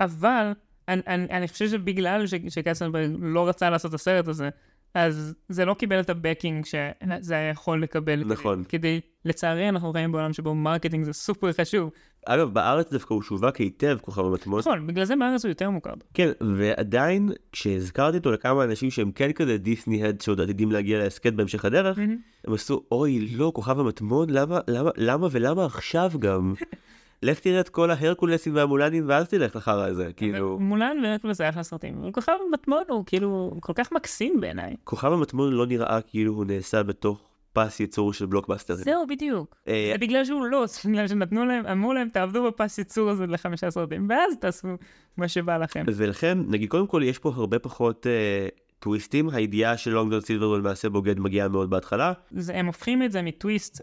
אבל, אני, אני, אני חושב שבגלל ש- שקצנברג לא רצה לעשות את הסרט הזה, אז זה לא קיבל את ה backing שזה היה יכול לקבל. נכון. כדי, לצערי אנחנו חיים בעולם שבו marketing זה סופר חשוב. אגב, בארץ דווקא הוא שווק היטב, כוכב המטמון. נכון, בגלל זה בארץ הוא יותר מוכר. כן, ועדיין, כשהזכרתי אותו לכמה אנשים שהם כן כזה Disney head שעוד עתידים להגיע להסכת בהמשך הדרך, הם עשו, אוי, לא, כוכב המטמון, למה, למה, למה ולמה עכשיו גם? לך תראה את כל ההרקולסים והמולנים ואז תלך לחרא הזה, כאילו. מולן והרקולס זה אחלה סרטים, אבל כוכב מטמון הוא כאילו כל כך מקסים בעיניי. כוכב המטמון לא נראה כאילו הוא נעשה בתוך פס ייצור של בלוקבאסטרים. זהו בדיוק. אה, זה בגלל שהוא לא, זה בגלל שנתנו להם, אמרו להם תעבדו בפס ייצור הזה לחמישה סרטים, ואז תעשו מה שבא לכם. ולכן, נגיד, קודם כל יש פה הרבה פחות אה, טוויסטים, הידיעה של לונגדון סילבר הוא למעשה בוגד מגיעה מאוד בהתחלה. זה, הם הופכים את זה מטוויסט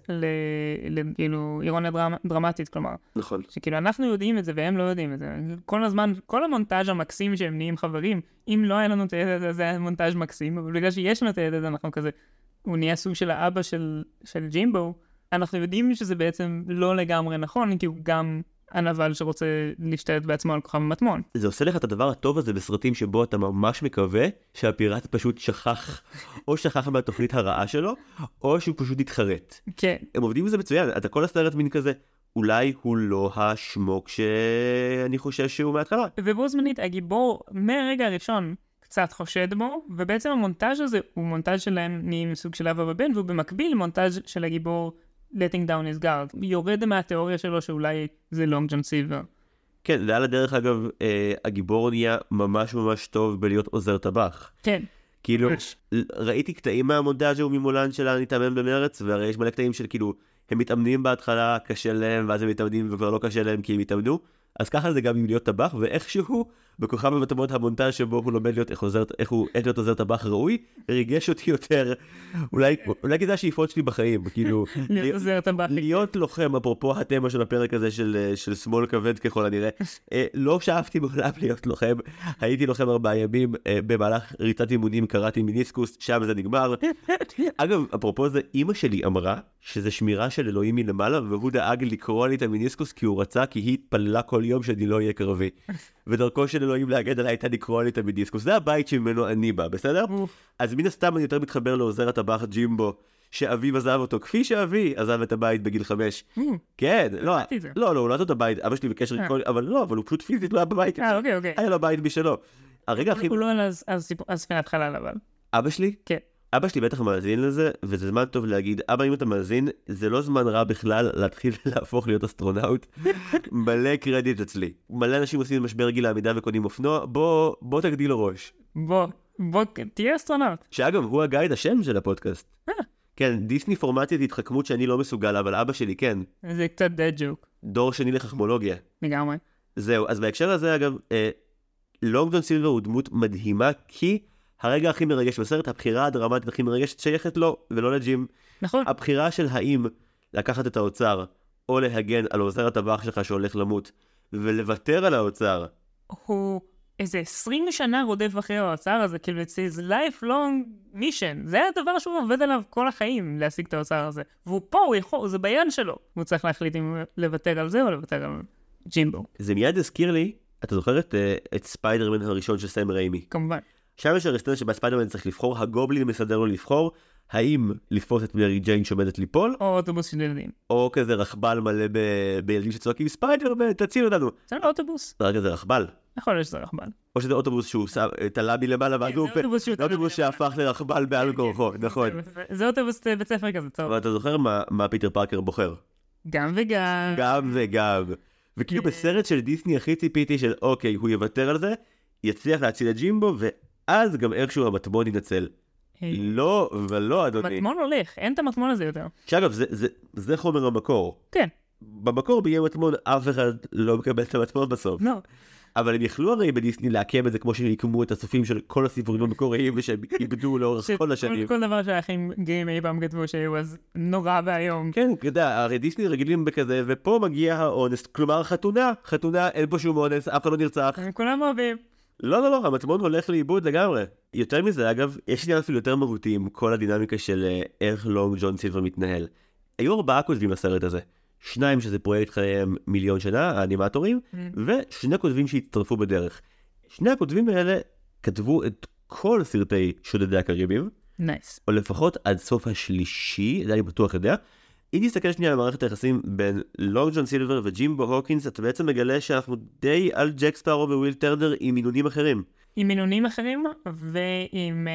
לכאילו אירוניה דרמ, דרמטית, כלומר, נכון. שכאילו אנחנו יודעים את זה והם לא יודעים את זה. כל הזמן, כל המונטאז' המקסים שהם נהיים חברים, אם לא היה לנו את הילד הזה, זה היה מונטאז' מקסים, אבל בגלל שיש לנו את הילד הזה, אנחנו כזה, הוא נהיה סוג של האבא של, של ג'ימבו, אנחנו יודעים שזה בעצם לא לגמרי נכון, כי הוא גם הנבל שרוצה להשתלט בעצמו על כוכב המטמון. זה עושה לך את הדבר הטוב הזה בסרטים שבו אתה ממש מקווה שהפיראט פשוט שכח, או שכח מהתוכנית הרעה שלו, או שהוא פשוט התחרט. כן, הם עובדים בזה מצוין, אתה כל הסרט מין כזה, אולי הוא לא השמוק שאני חושב שהוא מההתחלה. ובו זמנית הגיבור מהרגע הראשון קצת חושד בו, ובעצם המונטאז' הזה הוא מונטאז' שלהם נהיים סוג של אבא ובן, והוא במקביל מונטאז' של הגיבור letting down his guard. יורד מהתיאוריה שלו שאולי זה לונג ג'ון סילבר. כן, ועל הדרך אגב, אה, הגיבור נהיה ממש ממש טוב בלהיות עוזר טבח. כן, כאילו. ראיתי קטעים מהמונטאז' ההוא ממולן של הנתאמן במרץ, והרי יש מלא קטעים של כאילו, הם מתאמנים בהתחלה, קשה להם, ואז הם מתאמנים וכבר לא קשה להם כי הם התאמנו. אז ככה זה גם עם להיות טבח, ואיכשהו, בכוכב המטמון המונטאז' שבו הוא לומד להיות איך, עוזר, איך, הוא, איך להיות עוזר טבח ראוי, ריגש אותי יותר. אולי, אולי כזה השאיפות שלי בחיים, כאילו, להיות עוזר טבח. להיות לוחם, אפרופו התמה של הפרק הזה של, אה, של שמאל כבד ככל הנראה, אה, לא שאפתי מעולם להיות לוחם, הייתי לוחם ארבעה ימים, אה, במהלך ריצת אימונים קראתי מיניסקוס, שם זה נגמר. אגב, אפרופו זה, אימא שלי אמרה שזה שמירה של אלוהים מלמעלה, והוא דאג לקרוא לי את המיניסקוס כי הוא רצה, כי היא התפללה כל יום שאני לא אהיה קרבי. ודרכו של אלוהים להגן עליי הייתה לקרוא לי את המיניסקוס, זה הבית שממנו אני בא, בסדר? אז מן הסתם אני יותר מתחבר לעוזר הטבח ג'ימבו, שאביו עזב אותו, כפי שאבי עזב את הבית בגיל חמש. כן, לא. לא, לא, הוא לא עזב את הבית, אבא שלי בקשר עם אה. כל, אבל לא, אבל הוא פשוט פיזית לא היה בבית. אה, אוקיי, אוקיי. היה לו בית משלו. הרגע הכי... הוא לא על אז- חלל אבל. אבא שלי? כן. אבא שלי בטח מאזין לזה, וזה זמן טוב להגיד, אבא אם אתה מאזין, זה לא זמן רע בכלל להתחיל להפוך להיות אסטרונאוט. מלא קרדיט אצלי. מלא אנשים עושים משבר גיל העמידה וקונים אופנוע, בוא, בוא תגדיל ראש. בוא, בוא, תהיה אסטרונאוט. שאגב, הוא הגייד השם של הפודקאסט. אה. כן, דיסני פורמטית התחכמות שאני לא מסוגל, אבל אבא שלי כן. זה קצת dead joke. דור שני לחכמולוגיה. לגמרי. זהו, אז בהקשר הזה אגב, אה, לונגדון סילבר הוא דמות מדהימה, כי הרגע הכי מרגש בסרט, הבחירה הדרמטית הכי מרגשת שייכת לו, ולא לג'ים. נכון. הבחירה של האם לקחת את האוצר, או להגן על עוזר הטבח שלך שהולך למות, ולוותר על האוצר. הוא איזה 20 שנה רודף אחרי האוצר הזה, כאילו, it's his lifelong mission. זה הדבר שהוא עובד עליו כל החיים, להשיג את האוצר הזה. והוא פה, הוא יכול, זה ביד שלו. הוא צריך להחליט אם לוותר על זה או לוותר על ג'ימבו, זה מיד הזכיר לי, אתה זוכר את, אה, את ספיידרמן הראשון של סם ריימי? כמובן. שם יש הרי סצנה שבה ספיידרמן צריך לבחור, הגובלין מסדר לו לבחור, האם לתפוס את מרי ג'יין שעומדת ליפול, או אוטובוס של ילדים. או כזה רכבל מלא ב... בילדים שצועקים ספיידרמן, תציל אותנו. זה לא אוטובוס. זה רק כזה רכבל. יכול להיות שזה רכבל. או שזה אוטובוס שהוא תלה מלמעלה ואז כן, הוא אוטובוס שהפך לרכבל בעל כורחו, נכון. זה- אוטובוס אה, בית ספר כזה, טוב. אבל אתה זוכר מה- פיטר פארקר בוחר? גם וגם. גם וגם. וכאילו כן. בסרט של דיסני הכי ציפיתי של אוקיי, הוא יוותר על זה, יצליח להציל את ג'ימבו, ואז גם איכשהו המטמון ינצל. היי. לא ולא, אדוני. מטמון הולך, אין את המטמון הזה יותר. שאגב, זה- זה- זה חומר המקור. כן, במקור באיי מטמון אף אחד לא מקבל את המטמון בסוף. לא. אבל הם יכלו הרי בדיסני לעכב את זה כמו שהם עיקמו את הסופים של כל הסיפורים המקוריים ושהם איבדו לאורך כל השנים. כל דבר שהאחים גאים אי פעם כתבו שהיו אז נורא ואיום. כן, אתה יודע, הרי דיסני רגילים בכזה, ופה מגיע האונס, כלומר חתונה, חתונה, אין פה שום אונס, אף אחד לא נרצח. כולם אוהבים. לא, לא, לא, המטמון הולך לאיבוד לגמרי. יותר מזה, אגב, יש עניין אפילו יותר מהותי עם כל הדינמיקה של אה, איך לונג ג'ון סילבר מתנהל. היו ארבעה כותבים לסרט הזה. שניים שזה פרויקט חייהם מיליון שנה, האנימטורים, ושני כותבים שהצטרפו בדרך. שני הכותבים האלה כתבו את כל סרטי שודדי הקריבים, נייס. או לפחות עד סוף השלישי, זה אני בטוח יודע. אם תסתכל שנייה על מערכת היחסים בין לונג ג'ון סילבר וג'ימבו הוקינס, אתה בעצם מגלה שאנחנו די על ג'ק ספארו וויל טרנר עם מינונים אחרים. עם מינונים אחרים ועם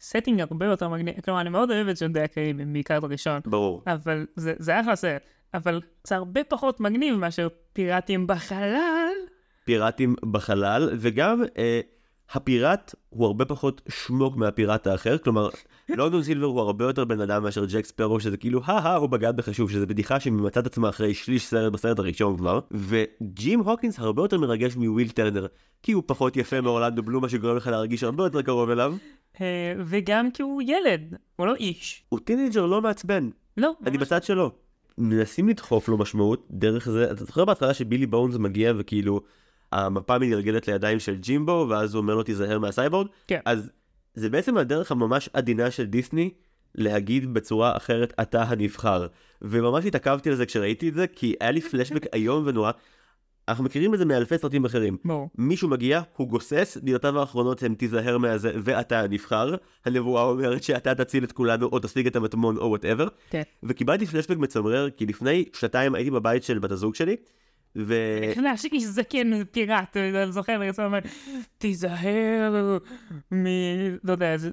setting הרבה יותר מגניב. כלומר, אני מאוד אוהב את שודדי הקריבים, בעיקר את הראשון. ברור. אבל זה, זה אחלה סרט. אבל זה הרבה פחות מגניב מאשר פיראטים בחלל. פיראטים בחלל, וגם אה, הפיראט הוא הרבה פחות שמוק מהפיראט האחר, כלומר, לונג ג'ון סילבר הוא הרבה יותר בן אדם מאשר ג'ק ספרו, שזה כאילו, הא הוא בגד בחשוב, שזה בדיחה שממצה את עצמה אחרי שליש סרט בסרט הראשון כבר, וג'ים הוקינס הרבה יותר מרגש מוויל טרנר, כי הוא פחות יפה מאורלנדו בלום, מה שגורם לך להרגיש הרבה יותר קרוב אליו. אה, וגם כי הוא ילד, הוא לא איש. הוא teenager לא מעצבן, לא, אני בצד שלו. מנסים לדחוף לו משמעות דרך זה, אתה זוכר בהתחלה שבילי בונס מגיע וכאילו המפה מתגלגלת לידיים של ג'ימבו ואז הוא אומר לו תיזהר מהסייבורג? כן. אז זה בעצם הדרך הממש עדינה של דיסני להגיד בצורה אחרת אתה הנבחר. וממש התעכבתי על זה כשראיתי את זה כי היה לי פלשבק איום ונורא. אנחנו מכירים את זה מאלפי סרטים אחרים. ברור. מישהו מגיע, הוא גוסס, מילותיו האחרונות הן תיזהר מהזה ואתה הנבחר. הנבואה אומרת שאתה תציל את כולנו או תשיג את המטמון או whatever. כן. וקיבלתי פלשבק מצמרר כי לפני שנתיים הייתי בבית של בת הזוג שלי. ו... איך להשיג איש זקן פיראט, אני זוכר, אני אומר, תיזהר מ... לא יודע, איזה...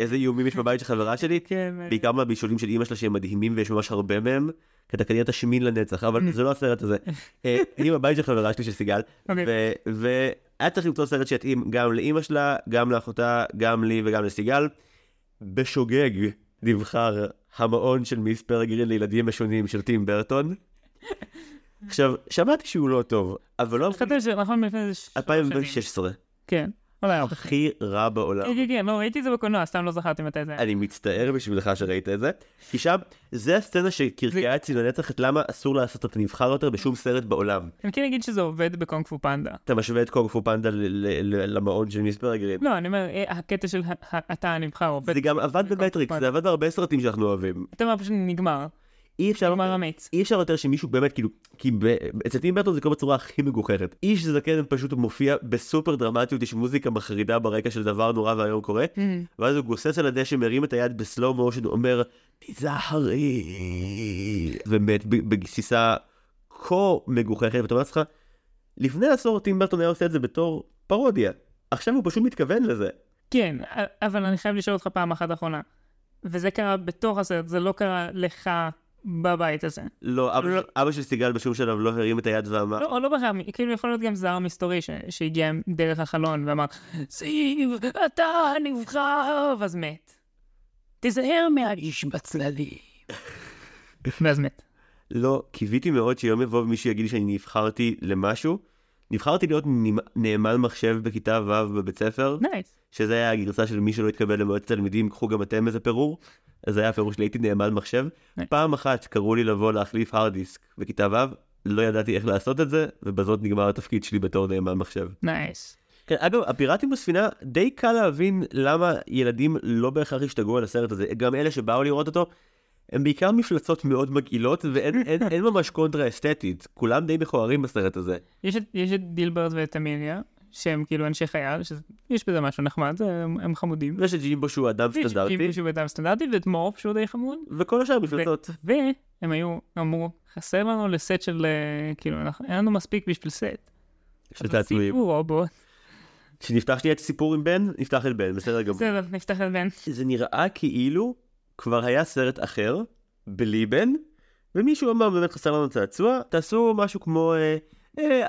איזה איומים יש בבית של חברה שלי? כן, בעיקר מהבישולים של אימא שלה שהם מדהימים ויש ממש הרבה מהם. כי אתה כנראה תשמין לנצח, אבל זה לא הסרט הזה. אה, אני בבית של חברה שלי של סיגל, אוקיי. והיה צריך למצוא סרט שיתאים גם לאימא שלה, גם לאחותה, גם לי וגם לסיגל. בשוגג נבחר המעון של מיס פרגרין לילדים משונים של טים ברטון. עכשיו, שמעתי שהוא לא טוב, אבל לא... שנכון לפני איזה... שלוש שנים. 2016. כן. אולי ארבע. הכי רע בעולם. כן, כן, כן, לא, ראיתי את זה בקולנוע, סתם לא זכרתי מתי זה היה. אני מצטער בשבילך שראית את זה, כי שם, זה הסצנה שקרקעה אצלי לנצח את למה אסור לעשות את הנבחר יותר בשום סרט בעולם. אני כן אגיד שזה עובד בקונג פו פנדה. אתה משווה את קונג פו פנדה למעון של מיס פרגרין. לא, אני אומר, אה, הקטע של אתה הנבחר עובד. זה גם עבד במטריקס, זה עבד בהרבה סרטים שאנחנו אוהבים. אתה אומר פשוט נגמר. אי אפשר, נגמר המיץ. אי אפשר יותר שמישהו באמת כאילו, כי אצל טים ברטון זה קורה בצורה הכי מגוחכת. איש זקן פשוט מופיע בסופר דרמטיות, יש מוזיקה מחרידה ברקע של דבר נורא ואיום קורה, ואז הוא גוסס על הדשא, מרים את היד בסלואו מושן, אומר, תיזהרי, ומת ב- בגסיסה כה מגוחכת, ואתה אומר לעצמך, לפני עשור טים ברטון היה עושה את זה בתור פרודיה. עכשיו הוא פשוט מתכוון לזה. כן, אבל אני חייב לשאול אותך פעם אחת אחרונה. וזה קרה בתוך הסרט, זה לא קרה לך בבית הזה. לא, אבא, לא. של- אבא של סיגל בשום שלב לא הרים את היד ואמר, לא, לא בהכרח, כאילו יכול להיות גם זר מסתורי ש- שהגיע דרך החלון ואמר, זיו, אתה הנבחר, ואז מת. תיזהר מהאיש בצללים. ואז מת. לא, קיוויתי מאוד שיום יבוא ומישהו יגיד לי שאני נבחרתי למשהו. נבחרתי להיות נאמן מחשב בכיתה ו' בבית ספר, nice. שזה היה הגרסה של מי שלא התקבל למועצת תלמידים, קחו גם אתם איזה פירור. אז זה היה הפירור שלי, הייתי נאמן מחשב. Nice. פעם אחת קראו לי לבוא להחליף הרד דיסק בכיתה ו', לא ידעתי איך לעשות את זה, ובזאת נגמר התפקיד שלי בתור נאמן מחשב. nice. כן, אגב, הפיראטים בספינה, די קל להבין למה ילדים לא בהכרח השתגעו על הסרט הזה. גם אלה שבאו לראות אותו, הם בעיקר מפלצות מאוד מגעילות, ואין אין, אין ממש קונטרה אסתטית. כולם די מכוערים בסרט הזה. יש את, יש את דלברט ואת אמיליה, שהם כאילו אנשי חייל, שיש בזה משהו נחמד, הם, הם חמודים. ויש את ג'ימבו שהוא אדם ויש את סטנדרטי, ג'ימבו שהוא אדם סטנדרטי, ואת מורף שהוא די חמוד. וכל השאר מפלצות. והם היו, אמרו, חסר לנו לסט של, אה, כאילו, אין לנו מספיק בשביל סט. של תעצועים. רובוט. כשנפתח שנייה את הסיפור עם בן, נפתח את בן, בסדר גמור. בסדר, נפתח את בן. זה נראה כאילו כבר היה סרט אחר, בלי בן, ומישהו אמר באמת חסר לנו צעצוע, תעשו משהו כמו אה,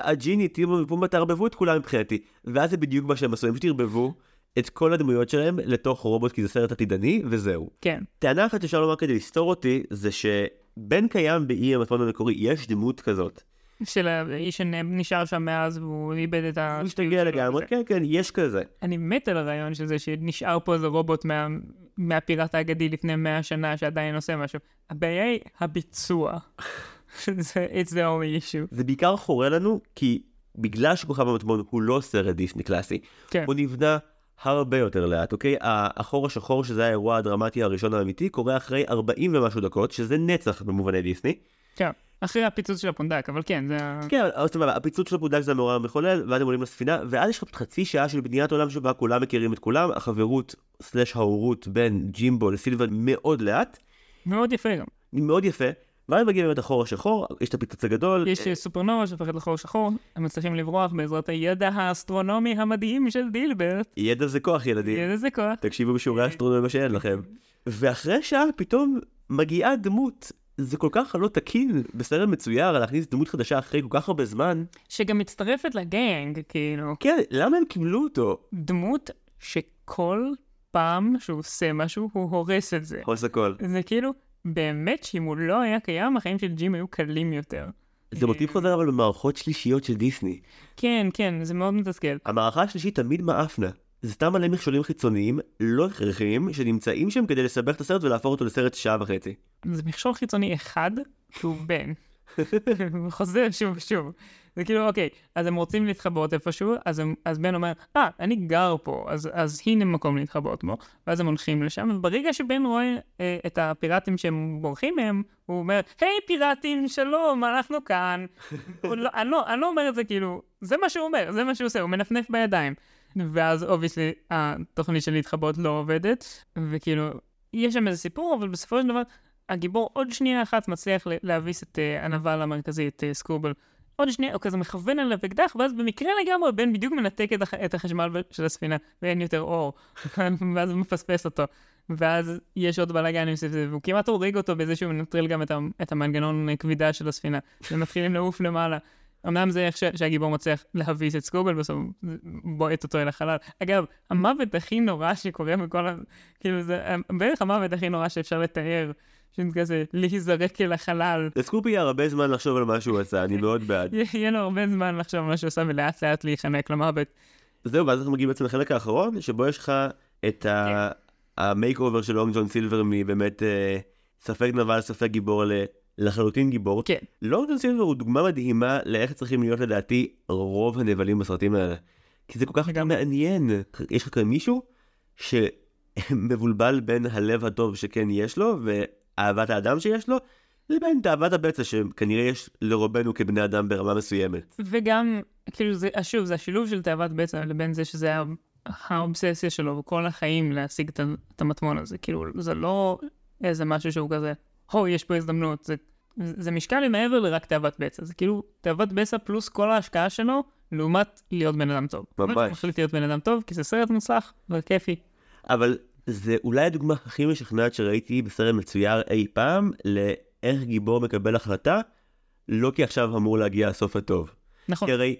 הג'יני, טימו ופומה תערבבו את כולם מבחינתי. ואז זה בדיוק מה שהם עשו, הם פשוט ערבבו את כל הדמויות שלהם לתוך רובוט כי זה סרט עתידני, וזהו. כן. טענה אחת שאפשר לומר כדי לסתור אותי, זה שבן קיים באי המטמון המקורי, יש דמות כזאת. של האיש שנשאר שם מאז והוא איבד את ה... הוא השתגע לגמרי, כן, כן, יש כזה. אני מת על הרעיון של זה שנשאר פה איזה רובוט מה, מהפיראט האגדי לפני 100 שנה שעדיין עושה משהו. הבעיה היא הביצוע. It's the only issue. זה בעיקר חורה לנו, כי בגלל שכוכב המטמון הוא לא סרט דיסני קלאסי, כן. הוא נבנה הרבה יותר לאט, אוקיי? החור השחור, שזה האירוע הדרמטי הראשון האמיתי, קורה אחרי 40 ומשהו דקות, שזה נצח במובני דיסני. כן. אחרי הפיצוץ של הפונדק, אבל כן, זה... כן, אבל סבבה, הפיצוץ של הפונדק זה המאורע המחולל, ואז הם עולים לספינה, ואז יש לך חצי שעה של בניית עולם שבה כולם מכירים את כולם, החברות סלש ההורות בין ג'ימבו לסילבן מאוד לאט, מאוד יפה גם. מאוד יפה, ואז מגיעים באמת החור השחור, יש את הפיצוץ הגדול, יש אה, סופרנובה שהופכת לחור שחור, הם מצליחים לברוח בעזרת הידע האסטרונומי המדהים של דילברט. ידע זה כוח ילדים. ידע זה כוח. תקשיבו בשיעורי אסטרונומיה שאין לכם. ואחרי שעה פתאום מגיעה דמות, זה כל כך לא תקין בסרט מצויר להכניס דמות חדשה אחרי כל כך הרבה זמן. שגם מצטרפת לגנג, כאילו. כן, למה הם קיבלו אותו? דמות שכל פעם שהוא עושה משהו, הוא הורס את זה. הורס הכל. זה כאילו, באמת שאם הוא לא היה קיים, החיים של ג'ים היו קלים יותר. זה מוטיב חוזר אבל במערכות שלישיות של דיסני. כן, כן, זה מאוד מתסכל. המערכה השלישית תמיד מאפנה. זה סתם מלא מכשולים חיצוניים, לא הכרחיים, שנמצאים שם כדי לסבך את הסרט ולהפוך אותו לסרט שעה וחצי. זה מכשול חיצוני אחד, שהוא בן. חוזר שוב ושוב. זה כאילו, אוקיי, אז הם רוצים להתחבות איפשהו, אז, הם, אז בן אומר, אה, אני גר פה, אז, אז הנה מקום להתחבות בו. ואז הם הולכים לשם, וברגע שבן רואה אה, את הפיראטים שהם בורחים מהם, הוא אומר, היי פיראטים, שלום, אנחנו כאן. לא, אני, לא, אני לא אומר את זה כאילו, זה מה שהוא אומר, זה מה שהוא עושה, הוא מנפנף בידיים. ואז obviously התוכנית של להתחבא לא עובדת, וכאילו, יש שם איזה סיפור, אבל בסופו של דבר, הגיבור עוד שנייה אחת מצליח להביס את אה, הנבל המרכזי, את אה, סקרופ. עוד שנייה, הוא כזה מכוון עליו אקדח, ואז במקרה לגמרי בן בדיוק מנתק את, הח- את החשמל של הספינה, ואין יותר אור, ואז הוא מפספס אותו. ואז יש עוד בלאגנים סביב זה, והוא כמעט הורג אותו בזה שהוא מנטרל גם את, את המנגנון אה, כבידה של הספינה, ומתחילים לעוף למעלה. אמנם זה איך ש- שהגיבור מצליח להביס את סקרופ, בסוף בועט אותו אל החלל. אגב, המוות הכי נורא שקורה בכל ה... כאילו, זה בערך המוות הכי נורא שאפשר לתאר. שכזה להיזרק אל החלל. לסקרופי יהיה הרבה זמן לחשוב על מה שהוא עשה, אני מאוד בעד. יהיה לו הרבה זמן לחשוב על מה שהוא עושה ולאט לאט להיחנק למוות. זהו, ואז אנחנו מגיעים בעצם לחלק האחרון, שבו יש לך את ה makeover של לונג ג'ון סילבר מבאמת אה, ספק נבל, ספק גיבור לחלוטין גיבור. כן. לונג ג'ון סילבר הוא דוגמה מדהימה לאיך צריכים להיות לדעתי רוב הנבלים בסרטים האלה. כי זה כל כך. מעניין. יש לך כאן מישהו שמבולבל בין הלב הטוב שכן יש לו, ואהבת האדם שיש לו, לבין תאוות הבצע שכנראה יש לרובנו כבני אדם ברמה מסוימת. וגם, כאילו, זה, שוב, זה השילוב של תאוות בצע לבין זה שזה האובססיה שלו כל החיים להשיג את, את המטמון הזה. כאילו, זה לא איזה משהו שהוא כזה, הו, יש פה הזדמנות. זה, זה משקל מעבר לרק תאוות בצע. זה כאילו תאוות בצע פלוס כל ההשקעה שלו, לעומת להיות בן אדם טוב. ממש. הוא מחליט להיות בן אדם טוב, כי זה סרט מוצלח וכיפי. אבל זה אולי הדוגמה הכי משכנעת שראיתי בסרט מצויר אי פעם, לאיך גיבור מקבל החלטה, לא כי עכשיו אמור להגיע הסוף הטוב. נכון. כי הרי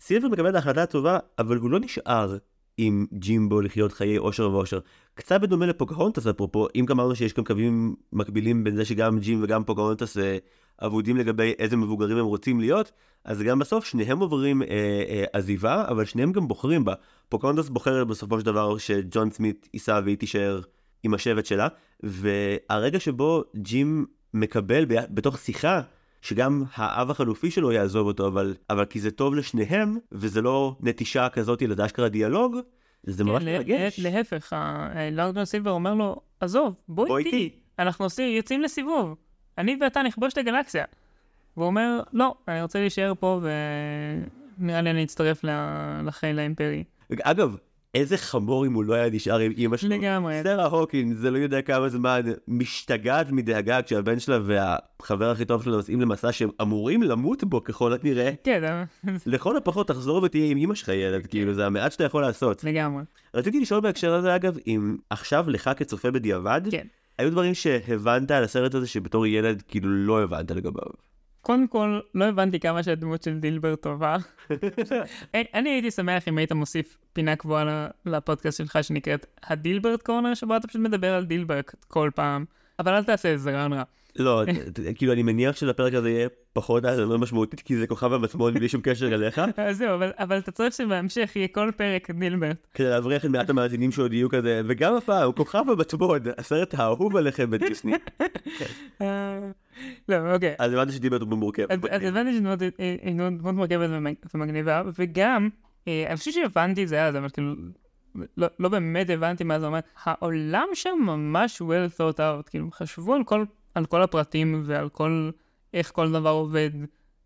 סילבר מקבל את ההחלטה הטובה, אבל הוא לא נשאר עם ג'ימבו לחיות חיי אושר ואושר. קצת בדומה לפוקהונטס אפרופו, אם גם אמרנו שיש גם קווים מקבילים בין זה שגם ג'ים וגם פוקהונטס אה, אבודים לגבי איזה מבוגרים הם רוצים להיות, אז גם בסוף שניהם עוברים אה, אה, עזיבה, אבל שניהם גם בוחרים בה. פוקהונטס בוחרת בסופו של דבר שג'ון סמית ייסע והיא תישאר עם השבט שלה, והרגע שבו ג'ים מקבל ב- בתוך שיחה שגם האב החלופי שלו יעזוב אותו, אבל, אבל כי זה טוב לשניהם, וזה לא נטישה כזאת, אלא זה אשכרה דיאלוג, זה ממש כן, מרגש. לה- להפך, לארגון סילבר אומר לו, עזוב, בוא איתי. אנחנו יוצאים לסיבוב, אני ואתה נכבוש את הגלקסיה. והוא אומר, לא, אני רוצה להישאר פה ונראה לי אני אצטרף לחיל האימפרי. אגב, איזה חמור אם הוא לא היה נשאר עם אמא שלו. לגמרי. סרה הוקינס, זה לא יודע כמה זמן, משתגעת מדאגה כשהבן שלה והחבר הכי טוב שלו נוסעים למסע שהם אמורים למות בו ככל הנראה. כן, לכל הפחות תחזור ותהיה עם אמא שלך ילד, כאילו זה המעט שאתה יכול לעשות. לגמרי. רציתי לשאול בהקשר הזה אגב, אם עכשיו לך כצופה בדיעבד, כן. היו דברים שהבנת על הסרט הזה שבתור ילד כאילו לא הבנת לגביו. קודם כל, לא הבנתי כמה שהדמות של דילבר טובה. אני- הייתי שמח אם היית מוסיף פינה קבועה לפודקאסט שלך שנקראת הדילברט קורנר, שבו אתה פשוט מדבר על דילברט כל פעם. אבל אל תעשה את זה, רעיון רע. לא, כאילו אני מניח שלפרק הזה יהיה פחות האזנה משמעותית, כי זה כוכב המטמון בלי שום קשר אליך, אז זהו, אבל- אתה צריך שבהמשך יהיה כל פרק נילברט. כדי להבריח את מעט המאזינים שעוד יהיו כזה, וגם הפעם, כוכב המטמון, הסרט האהוב עליכם בדיסני. אה, לא, אוקיי. אז הבנתי שדיבר דמות מורכבת. אז הבנתי שדמות היא- היא דמות דמות מורכבת ומג- ומגניבה, וגם, אה, אני חושב שהבנתי את זה אז, אבל כאילו, לא- לא באמת הבנתי מה זה אומר. העולם שם ממש well thought out, כאילו, חשבו על כל- על כל הפרטים ועל כל, איך כל דבר עובד,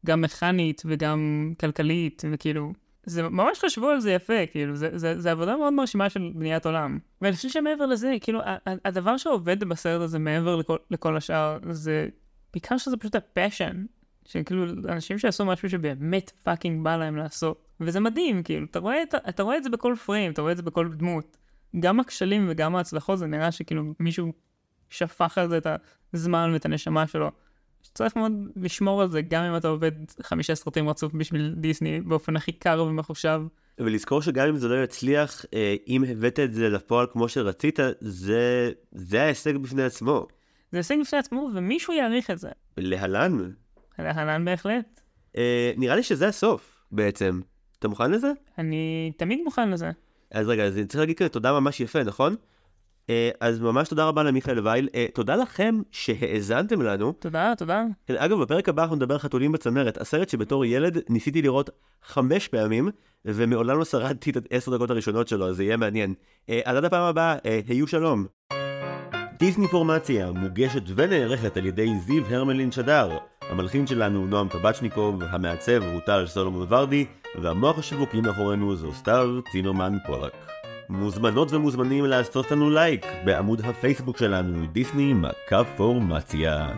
גם מכנית וגם כלכלית, וכאילו, זה ממש חשבו על זה יפה, כאילו, זה, זה, זה עבודה מאוד מרשימה של בניית עולם. ואני חושב שמעבר לזה, כאילו, הדבר שעובד בסרט הזה מעבר לכל, לכל השאר, זה בעיקר שזה פשוט ה passion. שכאילו, אנשים שעשו משהו שבאמת fucking בא להם לעשות. וזה מדהים, כאילו, אתה רואה, את, ה- אתה רואה את זה בכל פריים, אתה רואה את זה בכל דמות. גם הכשלים וגם ההצלחות, זה נראה שכאילו מישהו שפך על זה את הזמן ואת הנשמה שלו. צריך מאוד לשמור על זה, גם אם אתה עובד חמישה סרטים רצוף בשביל דיסני באופן הכי קר ומחושב. ולזכור שגם אם זה לא יצליח, אה, אם הבאת את זה לפועל כמו שרצית, זה זה ההישג בפני עצמו. זה הישג בפני עצמו, ומישהו יעריך את זה. להלן, להלן בהחלט. אה, נראה לי שזה הסוף בעצם. אתה מוכן לזה? אני תמיד מוכן לזה. אז רגע, אז אני צריך להגיד כזה תודה ממש יפה, נכון? אה, אז ממש תודה רבה למיכאל וייל. אה, תודה לכם שהאזנתם לנו. תודה, תודה. כן, אגב, בפרק הבא אנחנו נדבר חתולים בצמרת, הסרט שבתור ילד ניסיתי לראות חמש פעמים, ומעולם לא שרדתי את העשר דקות הראשונות שלו, אז זה יהיה מעניין. אה, אז עד הפעם הבאה, אה, היו שלום. דיסני פורמציה מוגשת ונערכת על ידי זיו הרמלין שדר. המלחין שלנו נועם טבצ'ניקוב, המעצב הוא טל סולומון ורדי, והמוח השיווקי מאחורינו זו סתיו צינרמן פולק. מוזמנות ומוזמנים לעשות לנו לייק בעמוד הפייסבוק שלנו, דיסני מכה פורמציה.